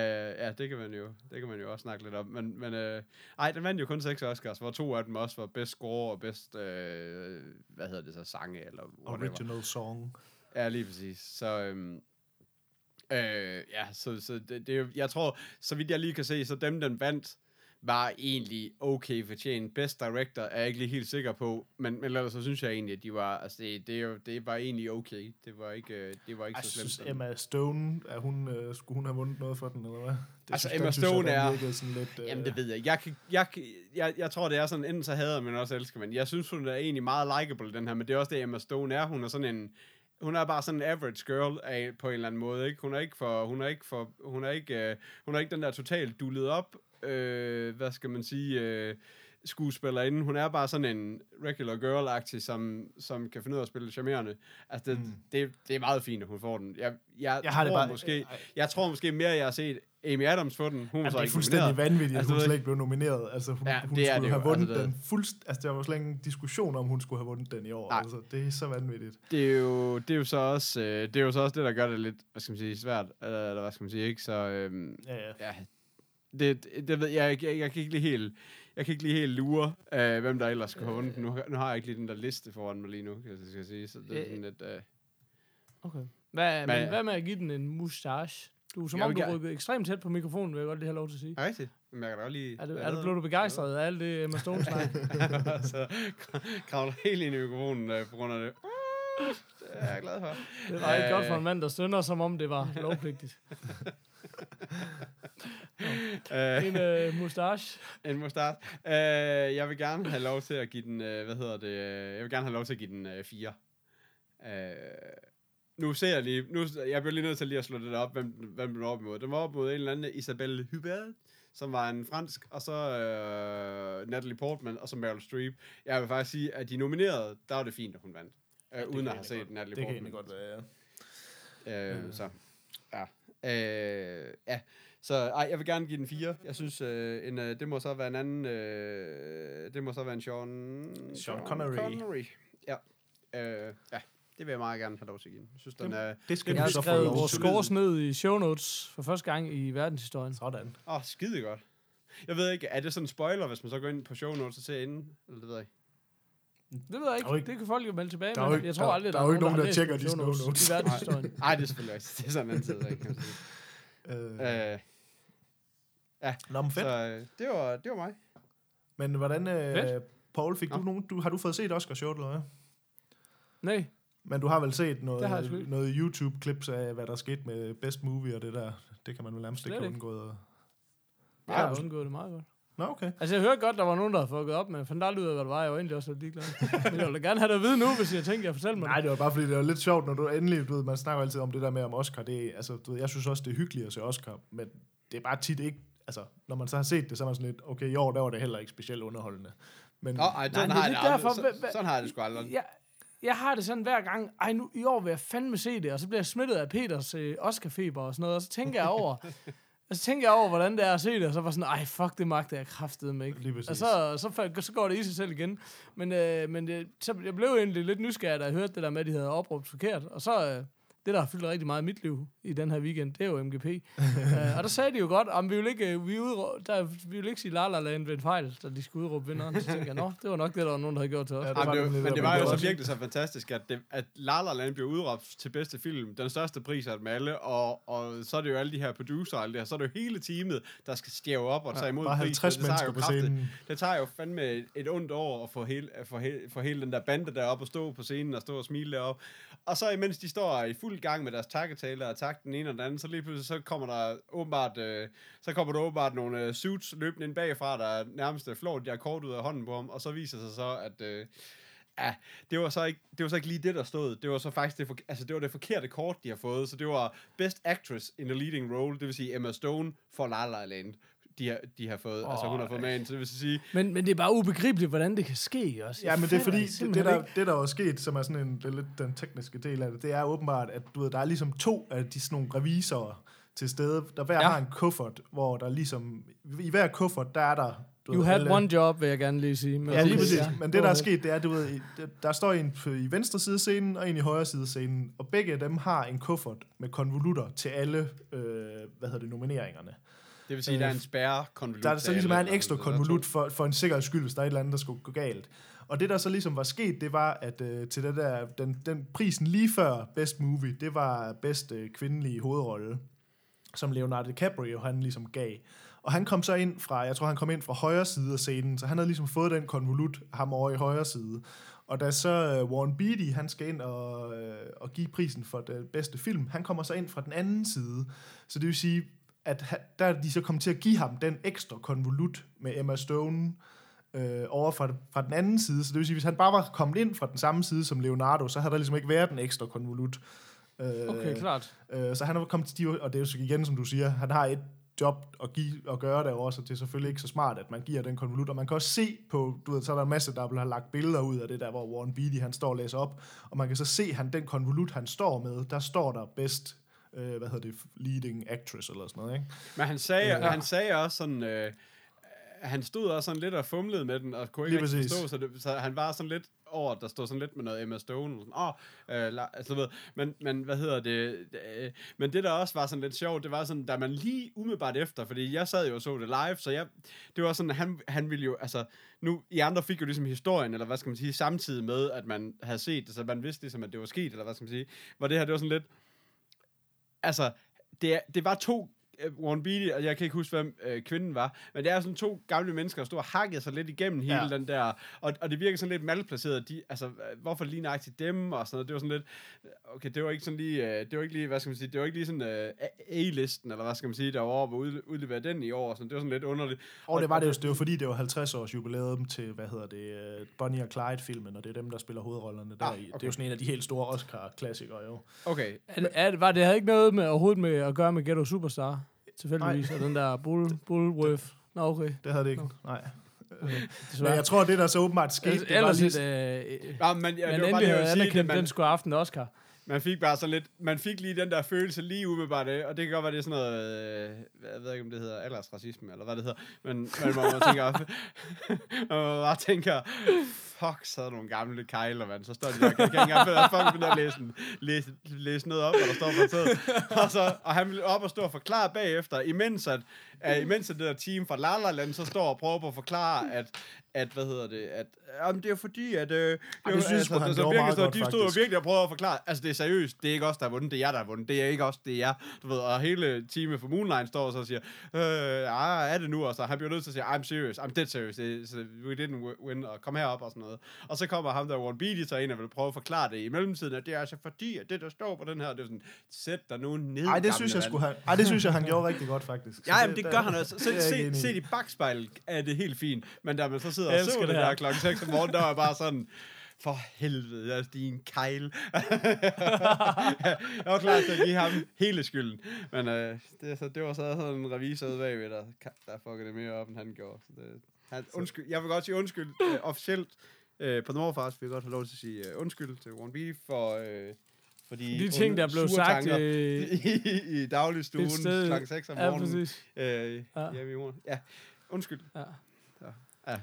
ja, det kan, man jo, det kan man jo også snakke lidt om. Men, men uh, ej, den vandt jo kun seks Oscars, hvor to af dem også var bedst score og bedst, uh, hvad hedder det så, sange eller whatever. Original song. Ja, lige præcis. Så, øhm, øh, ja, så, så det, det, jeg tror, så vidt jeg lige kan se, så dem, den vandt, var egentlig okay fortjent. Best Director er jeg ikke lige helt sikker på, men, men ellers så synes jeg egentlig, at de var, altså det, det, er det var egentlig okay. Det var ikke, øh, det var ikke Jeg så slemt. synes, Emma Stone, er hun, øh, skulle hun have vundet noget for den, eller hvad? Det Altså, synes, Emma synes jeg, Stone den er- Sådan lidt, øh, Jamen, det ved jeg. Jeg, kan- jeg, kan- jeg, jeg tror, det er sådan, enten så hader man, også elsker man. Jeg synes, hun er egentlig meget likable, den her, men det er også det, Emma Stone er. Hun er sådan en, hun er bare sådan en average girl af, på en eller anden måde, ikke? Hun er ikke for, hun er ikke for, hun er ikke, øh, hun er ikke den der totalt dullet op, øh, hvad skal man sige, øh, skuespillerinde. Hun er bare sådan en regular girl-agtig, som, som kan finde ud af at spille charmerende. Altså, det, Mm. det, det er meget fint, at hun får den. Jeg, jeg, Jeg har det tror bare- måske, jeg tror måske mere, jeg har set Amy Adams få den. Hun var Jamen, så det er ikke fuldstændig nomineret. vanvittigt, at Altså, hun du slet ikke blev nomineret. Altså, hun, Ja, hun det skulle det have vundet Altså, det- den fuldst... Altså, der var slet ingen diskussion om, hun skulle have vundet den i år. Nej. Altså, det er så vanvittigt. det er jo, det er jo så også, øh, det er jo så også det, der gør det lidt, hvad skal man sige, svært, eller, eller hvad skal man sige, ikke? Så, øhm, Ja, ja. ja, det, det, ved jeg, jeg, jeg kan ikke lige helt, jeg kan ikke lige helt lure, øh, hvem der ellers skulle have vundet. Nu, nu har jeg ikke lige den der liste foran mig lige nu, kan jeg skal sige, så det er Øh, sådan lidt, øh, Okay. Hvad, Men- men, hvad med at give den en mustache? Du er som Jeg om, du rykkede ekstremt tæt på mikrofonen, vil jeg godt lige have lov til at sige. er rigtigt? Men jeg kan da godt lige... Er du, er du blevet begejstret af alt det Emma Stone snak? så kravler helt ind i mikrofonen øh, på grund af det. Det er jeg glad for. Det var ikke Øh. godt for en mand, der stønner, som om det var lovpligtigt. Øh, En øh, mustache. En mustache. Øh, jeg vil gerne have lov til at give den, øh, hvad hedder det, øh, jeg vil gerne have lov til at give den øh, 4. Øh, nu ser jeg lige, nu, jeg bliver lige nødt til lige at slå det op, hvem, hvem den var op imod. Den var op mod en eller anden Isabelle Huppert, som var en fransk, og så øh, Natalie Portman, og så Meryl Streep. Jeg vil faktisk sige, at de nominerede, der var det fint, at hun vandt. Øh, det uden kan at have set godt- Natalie Det kan Portman. egentlig godt være, ja. Øh, så, ja. Øh, ja. Så ej, jeg vil gerne give den 4. Jeg synes, øh, en, øh, det må så være en anden... Øh, det må så være en Sean... Sean Connery. Connery. Ja. Øh, ja, det vil jeg meget gerne have lov til at give den. Jeg synes, den er... Det skal Jeg du har så få vores scores ned i show notes for første gang i verdenshistorien. Sådan. Åh, oh, skide godt. Jeg ved ikke, er det sådan en spoiler, hvis man så går ind på show notes og ser inden? Eller det ved jeg ikke. Det ved jeg Der er ikke. ikke- Det kan folk jo melde tilbage der er jo med. ikke- Jeg tror der- aldrig, der er jo ikke nogen, der læst tjekker de show notes. i verdenshistorien. Nej, det er selvfølgelig også. Det er sådan en anden side, ikke? Kan man sige. Øh, Øh, Nå, men fedt. så øh, det, var, det var mig. Men hvordan, øh. Paul, fik du Nå. nogen, du, har du fået set Oscar Short, eller hvad? Nej, Men du har vel set jeg sgu noget, noget YouTube-klips af, hvad der skete med Best Movie og det der. Det kan man vel nærmest ikke have undgået. jeg har undgået det meget godt. Nå, okay. Altså, jeg hørte godt, der var nogen, der havde fucket op, men jeg fandt aldrig ud af, hvad det var. Jeg var egentlig også lidt ligeglad. Men jeg ville gerne have det at vide nu, hvis jeg tænkte, jeg fortæller mig Nej, det. var bare fordi, det var lidt sjovt, når du endelig, du ved, man snakker altid om det der med om Oscar. Det altså, du ved, jeg synes også, det er hyggeligt at se Oscar, men det er bare tit ikke, altså, når man så har set det, så er man sådan lidt, okay, i år, der var det heller ikke specielt underholdende. Men, Nå, ej, sådan det er har det derfor, Så- hvad- hvad- Sådan har jeg det sgu aldrig. Jeg, jeg har det sådan hver gang, ej nu, i år vil jeg fandme se det, og så bliver jeg smittet af Peters øh, Oscar-feber og sådan noget, og så tænker jeg over, og så tænker jeg over, hvordan det er at se det, og så var sådan, ej fuck, det magter jeg kraftedeme ikke. Lige præcis. Og så, så, så går det i sig selv igen. Men, øh, men det, så, jeg blev egentlig lidt nysgerrig, da jeg hørte det der med, at de havde opråbt forkert. Og så, øh, det der har fyldt rigtig meget i mit liv i den her weekend, det er jo MGP. øh, og der sagde de jo godt, om vi vil ikke, øh, vi udrå- der, vi vil ikke sige La La Land ved en fejl, da de skulle udråbe vinderen. Så tænkte jeg, nå, det var nok det, der var nogen, der havde gjort til os. Ja, Ja, det Jamen, var det, det var- men det blev var jo så virkelig så fantastisk, at, det, at La La Land blev udråbt til bedste film, den største pris af dem alle, og, og så er det jo alle de her producer og alt det her, så er det jo hele teamet, der skal stjæve op og tage imod bare prisen. 50 Det tager jo på kraftigt- scenen. Det tager jo fandme et, et ondt år at få hele, få, hele, få hele den der bande deroppe og stå på scenen og stå og smile deroppe. Og så imens de står i fuld gang med deres takketaler og tak den ene og den anden, så lige pludselig så kommer der åbenbart, øh, så kommer der åbenbart nogle øh, suits løbende ind bagfra, der nærmest øh, flår de her kort ud af hånden på ham, og så viser sig så, at øh, Ja, det var, så ikke, det var så ikke lige det, der stod. Det var så faktisk det, for, altså det, var det forkerte kort, de har fået. Så det var Best Actress in a Leading Role, det vil sige Emma Stone for La La Land. De har, de har fået, oh, altså hun har fået med ind, så det vil sige, Men, men det er bare ubegribeligt, hvordan det kan ske også. Ja, men det er fordi, det, det, simpelthen der, det der er sket, som er sådan en, det er lidt den tekniske del af det, det er åbenbart, at du ved, der er ligesom to af de sådan nogle revisorer til stede, der hver Ja. har en kuffert, hvor der ligesom, i hver kuffert, der er der du You had alle- one job, vil jeg gerne lige sige. Men Ja, lige okay, præcis. ja. Men det, der er sket, det er, du ved, der- står en på- i venstre side af scenen, og en i højre side af scenen, og begge af dem har en kuffert med konvolutter til alle, øh, hvad hedder det, nomineringerne. Det vil sige, at der er en spærre konvolut. Der er så ligesom er en ekstra konvolut for, for en sikkerheds skyld, hvis der er et eller andet, der skulle gå galt. Og det, der så ligesom var sket, det var, at øh, til det der, den, den prisen lige før Best Movie, det var bedste øh, kvindelige hovedrolle, som Leonardo DiCaprio, han ligesom gav. Og han kom så ind fra, jeg tror, han kom ind fra højre side af scenen, så han havde ligesom fået den konvolut, ham over i højre side. Og da så uh, Warren Beatty, han skal ind og, uh, og give prisen for den bedste film, han kommer så ind fra den anden side. Så det vil sige, at der er de så kommet til at give ham den ekstra konvolut med Emma Stone øh, over fra, fra den anden side. Så det vil sige, hvis han bare var kommet ind fra den samme side som Leonardo, så havde der ligesom ikke været en ekstra konvolut. Øh, Okay, klart. Øh, så han er kommet til og det er jo så igen, som du siger, han har et job at, give, at gøre derovre, så det er selvfølgelig ikke så smart, at man giver den konvolut. Og man kan også se på, du ved, så er der en masse, der har lagt billeder ud af det der, hvor Warren Beatty, han står og læser op, og man kan så se, han den konvolut, han står med, der står der bedst, øh, hvad hedder det, leading actress eller sådan noget, ikke? Men han sagde, Ja. han sagde også sådan... Øh, han stod også sådan lidt og fumlede med den, og kunne ikke rigtig forstå, så, det, så han var sådan lidt over, der stod sådan lidt med noget Emma Stone, og sådan, åh, øh, la- altså, ved, men, men hvad hedder det, øh, men det der også var sådan lidt sjovt, det var sådan, da man lige umiddelbart efter, fordi jeg sad jo og så det live, så jeg, det var sådan, han, han ville jo, altså, nu, I andre fik jo ligesom historien, eller hvad skal man sige, samtidig med, at man havde set det, så man vidste ligesom, at det var sket, eller hvad skal man sige, hvor det her, det var sådan lidt, altså, det, er- det var to Warren Beatty, og jeg kan ikke huske, hvem øh, kvinden var, men det er sådan to gamle mennesker, der stod og hakkede sig lidt igennem hele Ja. den der, og, og det virker sådan lidt malplaceret, de, altså, øh, hvorfor lige nøjagtigt dem, og sådan noget, det var sådan lidt, okay, det var ikke sådan lige, øh, det var ikke lige, hvad skal man sige, det var ikke lige sådan øh, A- A-listen, eller hvad skal man sige, der var over, hvor ud, udleveret den i år, og sådan, det var sådan lidt underligt. Og det var det jo, det var fordi, det var 50 års jubilæum til, hvad hedder det, uh, Bonnie og Clyde-filmen, og det er dem, der spiller hovedrollerne der. Ah, okay. Det er jo sådan en af de helt store Oscar-klassikere, jo. Okay, Er, er, var det havde ikke noget med overhovedet med at gøre med Ghetto Superstar? Tilfældigvis, og den der Bull, Bullworth. Nå, okay. Det havde det ikke, nej. Men Desværre. jeg tror, det der så åbenbart skete, det var Ellers lige... et, øh, ja, men, ja, men det var bare endelig det, jeg havde sige, anerkendt man, den skulle have haft en Oscar. Man fik bare sådan lidt, man fik lige den der følelse lige umiddelbart af, og det kan godt være, det er sådan noget, øh, jeg ved ikke, om det hedder aldersracisme, eller hvad det hedder, men, men hvor man tænker, hvor man bare tænker, fuck, så er der nogle gamle kejler, mand, så står de der, kan ikke engang bedre, fuck, begynde at læse, læse, læse noget op, hvad der står på sædet. og, så, og han vil op og stå og forklare bagefter, imens at, imens at det der team fra La La Land, så står og prøver på at forklare, at, at hvad hedder det, at, jamen, det er fordi, at, øh, Ej, det synes sgu, han så gjorde virkelig så, de stod og virkelig og prøvede at forklare, altså det er seriøst, det er ikke os, der har vundet, det er jer, der har vundet, det er ikke os, det er jer, du ved, og hele teamet for Moonline står og så siger, øh, ah, er det nu, og så han bliver nødt til at sige, I'm serious, I'm dead serious, det, we didn't wi- win, og kom herop og sådan noget, og så kommer ham der, Warren Beatty, så ind og vil prøve at forklare det i mellemtiden, at det er altså fordi, at det der står på den her, det er sådan, sæt dig nu ned, Ej, det synes jeg mand." skulle han, ej, det synes jeg, han gjorde rigtig godt, faktisk. Så Ja, jamen, det der- gør han også. se, i. se i bagspejlet er det helt fint. Men da man så sidder Jeg og så det det der her. klokken 6 om morgenen, der var bare sådan, for helvede, altså, din kejl. jeg var klar til at give ham hele skylden. Men øh, det, så, det var så sådan en revisor ude bagved, der, der fuckede det mere op, end han gjorde. Så det, han, undskyld, jeg vil godt sige undskyld øh, officielt. Øh, på Nordfars vil jeg godt have lov til at sige øh, undskyld til Warren Beatty for... Øh, for de, De ting, der blev sagt øh, i, i dagligstuen klokken 6 om Ja, morgenen. præcis. Øh, Ja. ja. Ja, ja, undskyld. Ja.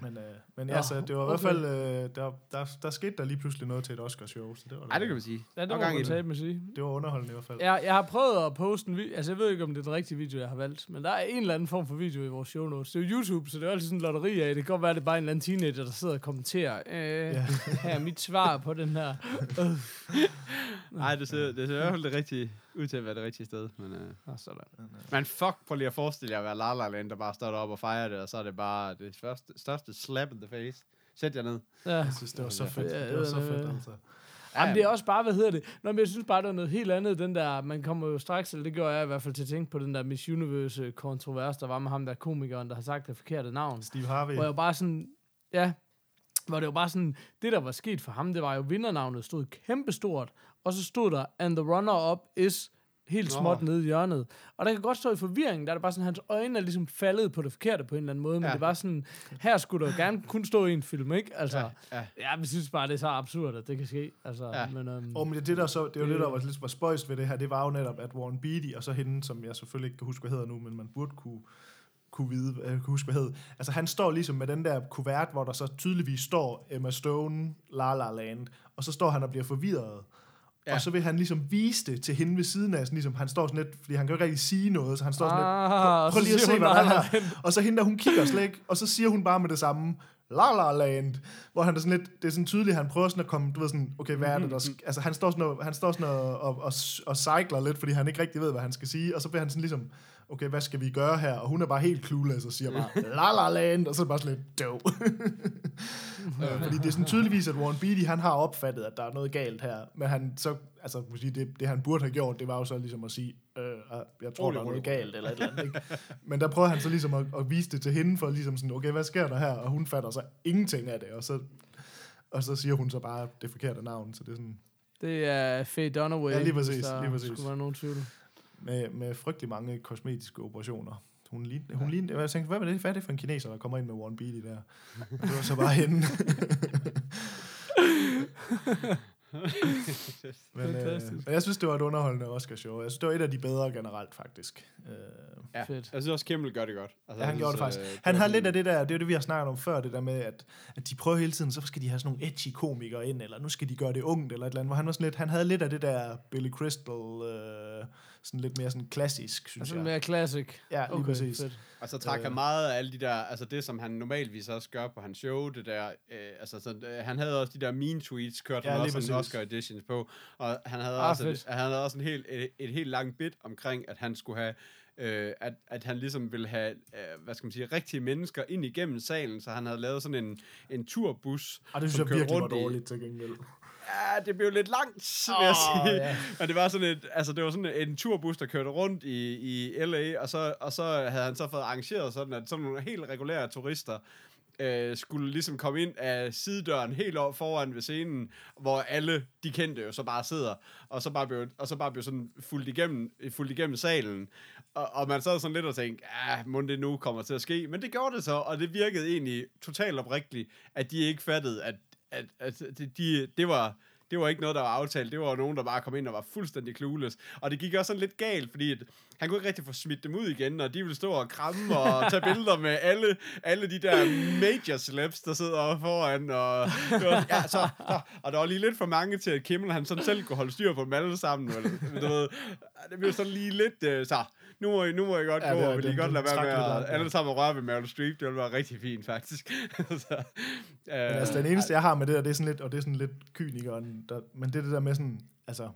Men, øh, men ja, så det var i hvert okay. fald, øh, der, der, der skete der lige pludselig noget til et Oscarshow, så det var, Ej, det kan man sige. Ja, det i man tage med sige. det var underholdende i hvert fald. Jeg, jeg har prøvet at poste en video, altså jeg ved ikke, om det er den rigtige video, jeg har valgt, men der er en eller anden form for video i vores show notes. Det er jo YouTube, så det er altid sådan en lotteri af. Det kan godt være, at det er bare en eller anden teenager, der sidder og kommenterer. Øh, ja. Her er mit svar på den her. Nej, det ser, det ser i hvert fald det rigtige, ud til at være det rigtige sted. Men, øh, Nå, sådan. men fuck, prøv lige at forestille jer at være La La Land, der bare står deroppe og fejrer det, og så er det bare det første, største slap in the face. Sæt jer ned. Ja. Jeg synes, det var så fedt. Ja, Det var så øh, fedt, altså. Jamen, det er også bare, hvad hedder det? Nå, men jeg synes bare, det er noget helt andet, den der, man kommer jo straks, eller det gør jeg i hvert fald til at tænke på den der Miss Universe-kontrovers, der var med ham der komikeren, der har sagt det forkerte navn. Steve Harvey. Hvor jeg jo bare sådan, ja, hvor det var bare sådan, det der var sket for ham, det var jo vindernavnet stod kæmpestort, og så stod der, and the runner-up is helt småt nede i hjørnet. Og der kan godt stå i forvirring, der er det bare sådan, hans øjne er ligesom faldet på det forkerte på en eller anden måde, men Ja. det var sådan, her skulle der gerne kun stå i en film, ikke? Altså, Ja, ja. ja, jeg synes bare, det er så absurd, at det kan ske. Altså, Ja. men, øhm, Og men det, det, der så, det er jo Det- der var lidt var spøjst ved det her, det var jo netop, at Warren Beatty, og så hende, som jeg selvfølgelig ikke kan huske, hvad hedder nu, men man burde kunne kunne vide, øh, kunne huske, hvad hed. Altså, han står ligesom med den der kuvert, hvor der så tydeligvis står Emma Stone, La La Land, og så står han og bliver forvirret. Ja. Og så vil han ligesom vise det til hende ved siden af, sådan ligesom, han står sådan lidt, fordi han kan jo ikke rigtig sige noget, så han står sådan lidt, Ah, prøv, prøv lige at se, hvad der er "La La her. Og så hende der, hun kigger slet ikke, og så siger hun bare med det samme, La La Land, hvor han er sådan lidt, det er sådan tydeligt, han prøver sådan at komme, du ved sådan, okay, hvad er det, der, sk- altså han står sådan og, han står sådan og, og, og, og cykler lidt, fordi han ikke rigtig ved, hvad han skal sige, og så bliver han sådan ligesom, okay, hvad skal vi gøre her? Og hun er bare helt clueless og siger bare, La La Land, og så er det bare sådan lidt, dope. Øh, fordi det er sådan tydeligvis, at Warren Beatty, han har opfattet, at der er noget galt her, men han så, altså, sige, det, det han burde have gjort, det var jo så ligesom at sige, øh, jeg tror, Rolig, der er noget galt, eller et eller andet, ikke? Men der prøver han så ligesom at, at vise det til hende, for ligesom sådan, okay, hvad sker der her? Og hun fatter så ingenting af det, og så, og så siger hun så bare det forkerte navn, så det er sådan, Det er Faye Dunaway. Ja, lige hvis præcis, der lige præcis. skulle være nogen tvivl. Med, med frygtelig mange kosmetiske operationer. Hun lignede, hun lignede, jeg tænkte, hvad er det, hvad er det for en kineser, der kommer ind med Warren Beatty der? Det var så bare hende. men, øh, Fantastisk. men jeg synes, det var et underholdende Oscar-show. Jeg synes, det var et af de bedre generelt, faktisk. Øh, Ja. Fedt. Jeg synes også, Kimmel gør det godt. Altså, ja, han jeg gjorde det faktisk. øh, Han har lidt af det der, det er det, vi har snakket om før, det der med, at, at de prøver hele tiden, så skal de have sådan nogle edgy komikere ind, eller nu skal de gøre det ungt, eller et eller andet, hvor han var sådan lidt, han havde lidt af det der Billy Crystal, øh, sådan lidt mere sådan klassisk, synes Altså jeg. mere classic. Ja, lige Okay, præcis. fedt. Og så trækker Øh. meget af alle de der, altså det, som han normalvis også gør på hans show, det der, øh, altså så, øh, han havde også de der mean tweets, kørte Ja, han også en. Oscar editions på, og han havde Ah, også, fedt. et, han havde også en helt, et, et helt langt bit omkring, at han skulle have, øh, at, at han ligesom ville have, øh, hvad skal man sige, rigtige mennesker ind igennem salen, så han havde lavet sådan en, en turbus, Og det synes jeg kørte virkelig var rundt i- dårligt til gengæld. Ja, det blev lidt langt, vil jeg sige. ja. Men det var sådan et, altså det var sådan en turbus, der kørte rundt i, i LA, og så, og så havde han så fået arrangeret sådan, at sådan nogle helt regulære turister, øh, skulle ligesom komme ind af sidedøren helt op foran ved scenen, hvor alle de kendte jo så bare sidder, og så bare blev, og så bare blev sådan fuldt igennem, fuldt igennem salen. Og, og man sad sådan lidt og tænkte, ja, må det nu kommer til at ske? Men det gjorde det så, og det virkede egentlig totalt oprigtigt, at de ikke fattede, at, at, at de, de, det var det var ikke noget, der var aftalt. Det var nogen, der bare kom ind og var fuldstændig clueless. Og det gik også sådan lidt galt, fordi at han kunne ikke rigtig få smidt dem ud igen, og de ville stå og kramme og tage billeder med alle, alle de der major celebs, der sidder foran. Og, det var, ja, så, så, og der var lige lidt for mange til, at Kimmel han sådan selv kunne holde styr på dem alle sammen. Du ved, det blev sådan lige lidt, øh, så nu må I, nu må I godt Ja, gå, og vil I den- godt lade være med at alle sammen røre ved Meryl Streep. Det ville være rigtig fint, faktisk. så, øh, Men altså, den eneste, jeg har med det der, det er sådan lidt, og det er sådan lidt kynikeren, der, men det er det der med sådan, altså,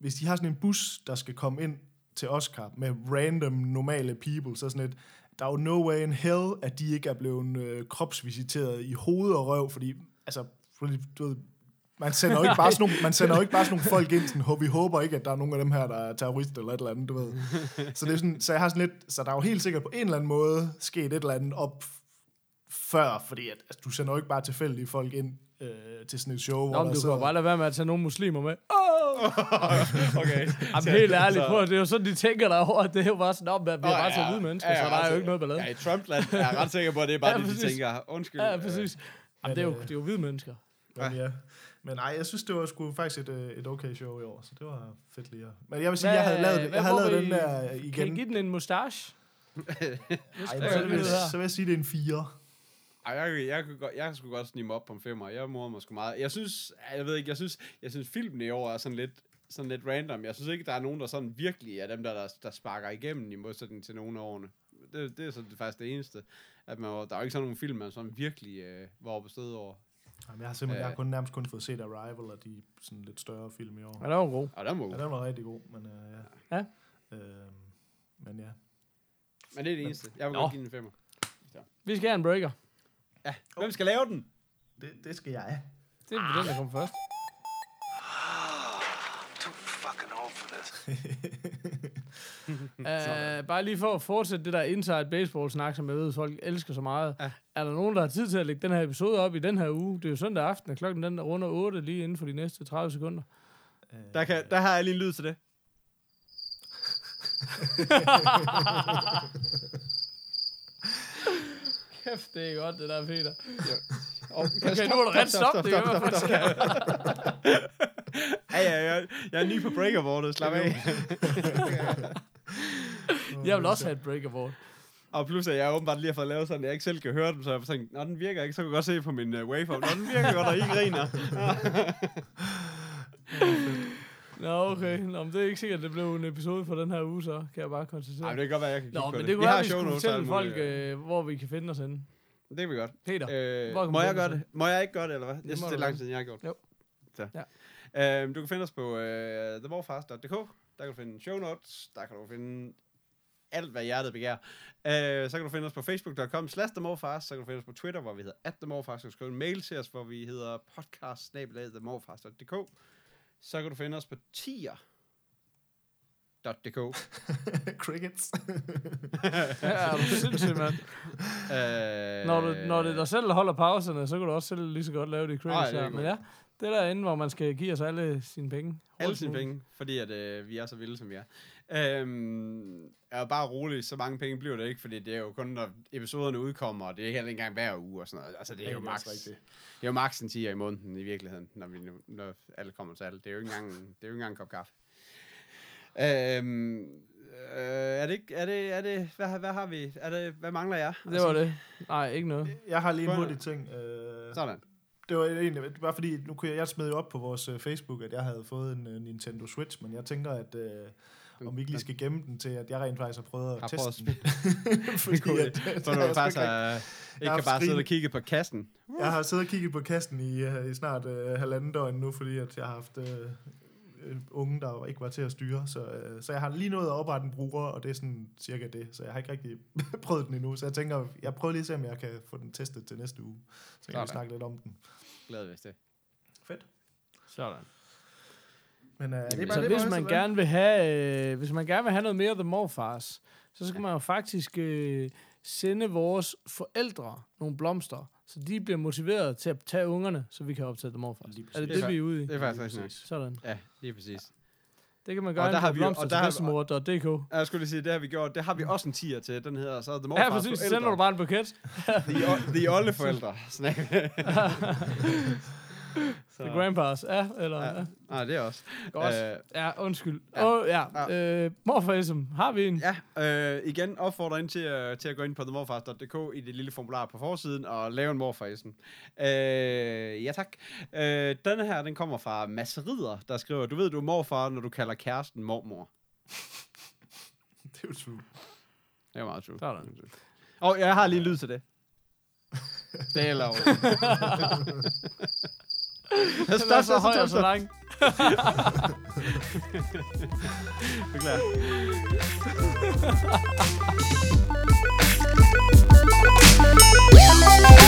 hvis de har sådan en bus, der skal komme ind til Oscar med random, normale people, så sådan et, der er jo no way in hell, at de ikke er blevet øh, kropsvisiteret i hoved og røv, fordi, altså, fordi, du ved, man sender jo ikke bare sådan nogle, man sender jo ikke bare sådan nogle folk ind, sådan, "Hov, vi håber ikke, at der er nogen af dem her, der er terrorister eller et eller andet, du ved. Så, det er sådan, så jeg har sådan lidt, så der er jo helt sikkert på en eller anden måde sket et eller andet op før, fordi at, altså, du sender jo ikke bare tilfældige folk ind øh, til sådan et show, Nå, hvor men du kan sidder... jo bare lade være med at tage nogle muslimer med. Oh! okay. Jamen helt ærligt, prøv, at- det er jo sådan, de tænker derovre. Det er jo bare sådan, at vi har bare taget hvide mennesker, så der er jo ikke noget ballade. Ja, i Trumpland er jeg ret sikker på, at det er bare Ja, ja, det, de tænker. Undskyld. Ja, præcis. Jamen, det er jo, det er jo hvide mennesker. Men, ja. Men ej, jeg synes, det var sgu faktisk et, øh, et okay show i år, så det var fedt lige. Men jeg vil sige, Hvad- jeg havde lavet, jeg havde lavet den der Kan I igen. give den en mustache? Ej, så, jeg vil, så vil jeg sige, det er en 4. Ej, jeg, jeg, kunne godt, jeg skulle godt snige mig op på en femmer. Jeg morede mig sgu meget. Jeg synes, jeg ved ikke, jeg synes, jeg synes filmen i år er sådan lidt, sådan lidt random. Jeg synes ikke, der er nogen, der sådan virkelig er dem, der, der, der sparker igennem i modsætning til nogle af årene. Det, det er så det, faktisk det eneste. At man, var- der er jo ikke sådan nogle film, man sådan virkelig øh, var oppe på stedet over. Jamen, jeg har simpelthen jeg har Øh. kun, nærmest kun fået set Arrival og de sådan lidt større film i år. Ja, det var god. Og den var Ja, god. den var rigtig god, men øh, ja. Ja. Øh, men ja. Men det er det eneste. Jeg vil Nå. godt give den en femmer. Vi skal have en breaker. Ja. Hvem skal lave den? Det, det skal jeg. Det er den, der kommer først. Uh, bare lige for at fortsætte det der inside baseball-snak, som jeg ved, folk elsker så meget. Ja. Er der nogen, der har tid til at lægge den her episode op i den her uge? Det er jo søndag aften, og klokken den er runder 8 lige inden for de næste 30 sekunder. Der, kan, der har jeg lige en lyd til det. Kæft, det er godt, det der, Peter. Oh, Okay, nu er du ret stop, det gør jeg faktisk. Ja, ja, ja. Jeg er ny på breakerboardet. Slap af. Jeg vil også have et board. Og plus at jeg åbenbart lige har fået lavet sådan, at jeg ikke selv kan høre den, så jeg tænkte, når den virker ikke, så kan jeg godt se på min uh, waveform. Når den virker godt, og I griner. Nå, okay. Nå, men det er ikke sikkert, at det blev en episode for den her uge, så kan jeg bare konstatere. Ej, men det kan godt være, jeg kan kigge Nå, på men det. det kunne vi være, har at vi show skulle fortælle folk, øh, hvor vi kan finde os henne. Det kan vi godt. Peter, Øh, Hvor kan må jeg gøre det? Må jeg ikke gøre det, eller hvad? Jeg synes, det er lang tid, jeg har gjort det. Jo. Så. Ja. Øhm, du kan finde os på øh, themorfast.dk. Der kan du finde show notes. Der kan du finde alt, hvad hjertet begærer. Øh, så kan du finde os på facebook.com slash themorfast. Så kan du finde os på Twitter, hvor vi hedder at themorfast. Så kan du skrive en mail til os, hvor vi hedder podcast Så kan du finde os på tier.dk. Crickets. ja, er du sindssygt, mand. øh, Når, du, når det er dig selv, der holder pauserne, så kan du også selv lige så godt lave det i Ej, det er her. Men ja, det er derinde, hvor man skal give os alle sine penge. Alle sine penge, fordi at, øh, vi er så vilde, som vi er. Øhm, er bare rolig, så mange penge bliver det ikke, fordi det er jo kun, når episoderne udkommer, og det er heller ikke engang hver uge og sådan noget. Altså, det er jo max, rigtigt. det er jo max en 10 i måneden i virkeligheden, når, vi nu, når alle kommer til alt. Det er jo ikke engang, det er jo ikke engang en kop kaffe. Øhm, øh, er det ikke, er det, er det, hvad, hvad har vi, er det, hvad mangler jeg? Det var det. Nej, ikke noget. Jeg har lige en hurtig ting. Øh, Sådan. Det var egentlig det var fordi, nu kunne jeg, jeg smed jo op på vores øh, Facebook, at jeg havde fået en uh, Nintendo Switch, men jeg tænker, at uh, om vi ikke lige skal gemme den til, at jeg rent faktisk har prøvet at Har teste prøvet den. fordi at, det du har jeg sgu faktisk er, ikke kan bare sidde og kigge på kassen. Jeg har siddet og kigget på kassen i, uh, i snart uh, halvanden døgn nu, fordi at jeg har haft uh, unge, der ikke var til at styre. Så, uh, så jeg har lige nået at oprette en bruger, og det er sådan cirka det. Så jeg har ikke rigtig prøvet den endnu. Så jeg tænker, jeg prøver lige at se, om jeg kan få den testet til næste uge. Så kan vi snakke lidt om den. Glad hvis det. Fedt. Sådan. Men uh, det er bare Så det, hvis man, gerne vil have, øh, hvis man gerne vil have noget mere The Morfars, så skal man jo faktisk øh, sende vores forældre nogle blomster, så de bliver motiveret til at tage ungerne, så vi kan optage Morfars. Lige Er det det, vi er ude i? Det er faktisk rigtig nok. Sådan. Ja, lige præcis. Det kan man Og gøre der har vi og der har- til bedstemor.dk. Jeg skulle lige sige, det har vi gjort. Det har vi også en tier til. Den hedder så The More Ja, præcis. Sender du bare en buket. The, the Olle forældre. The Grandpas. Ja, eller... Ja. Ja. Nej, det er også. Godt. Øh, Ja, undskyld. Ja. Åh, ja. Øh, morfarism. Har vi en? ja, øh, igen opfordrer ind til, øh, til at gå ind på themorfars.dk i det lille formular på forsiden og lave en morfarisen. Øh, ja, tak. Øh, denne her, den kommer fra Mads Ridder, der skriver, du ved, du er morfar, når du kalder kæresten mormor. Det er jo true. Det er meget true. Sådan. Og jeg har lige en lyd til det. Det er. Jeg Den er så høj og så lang. Beklager. We'll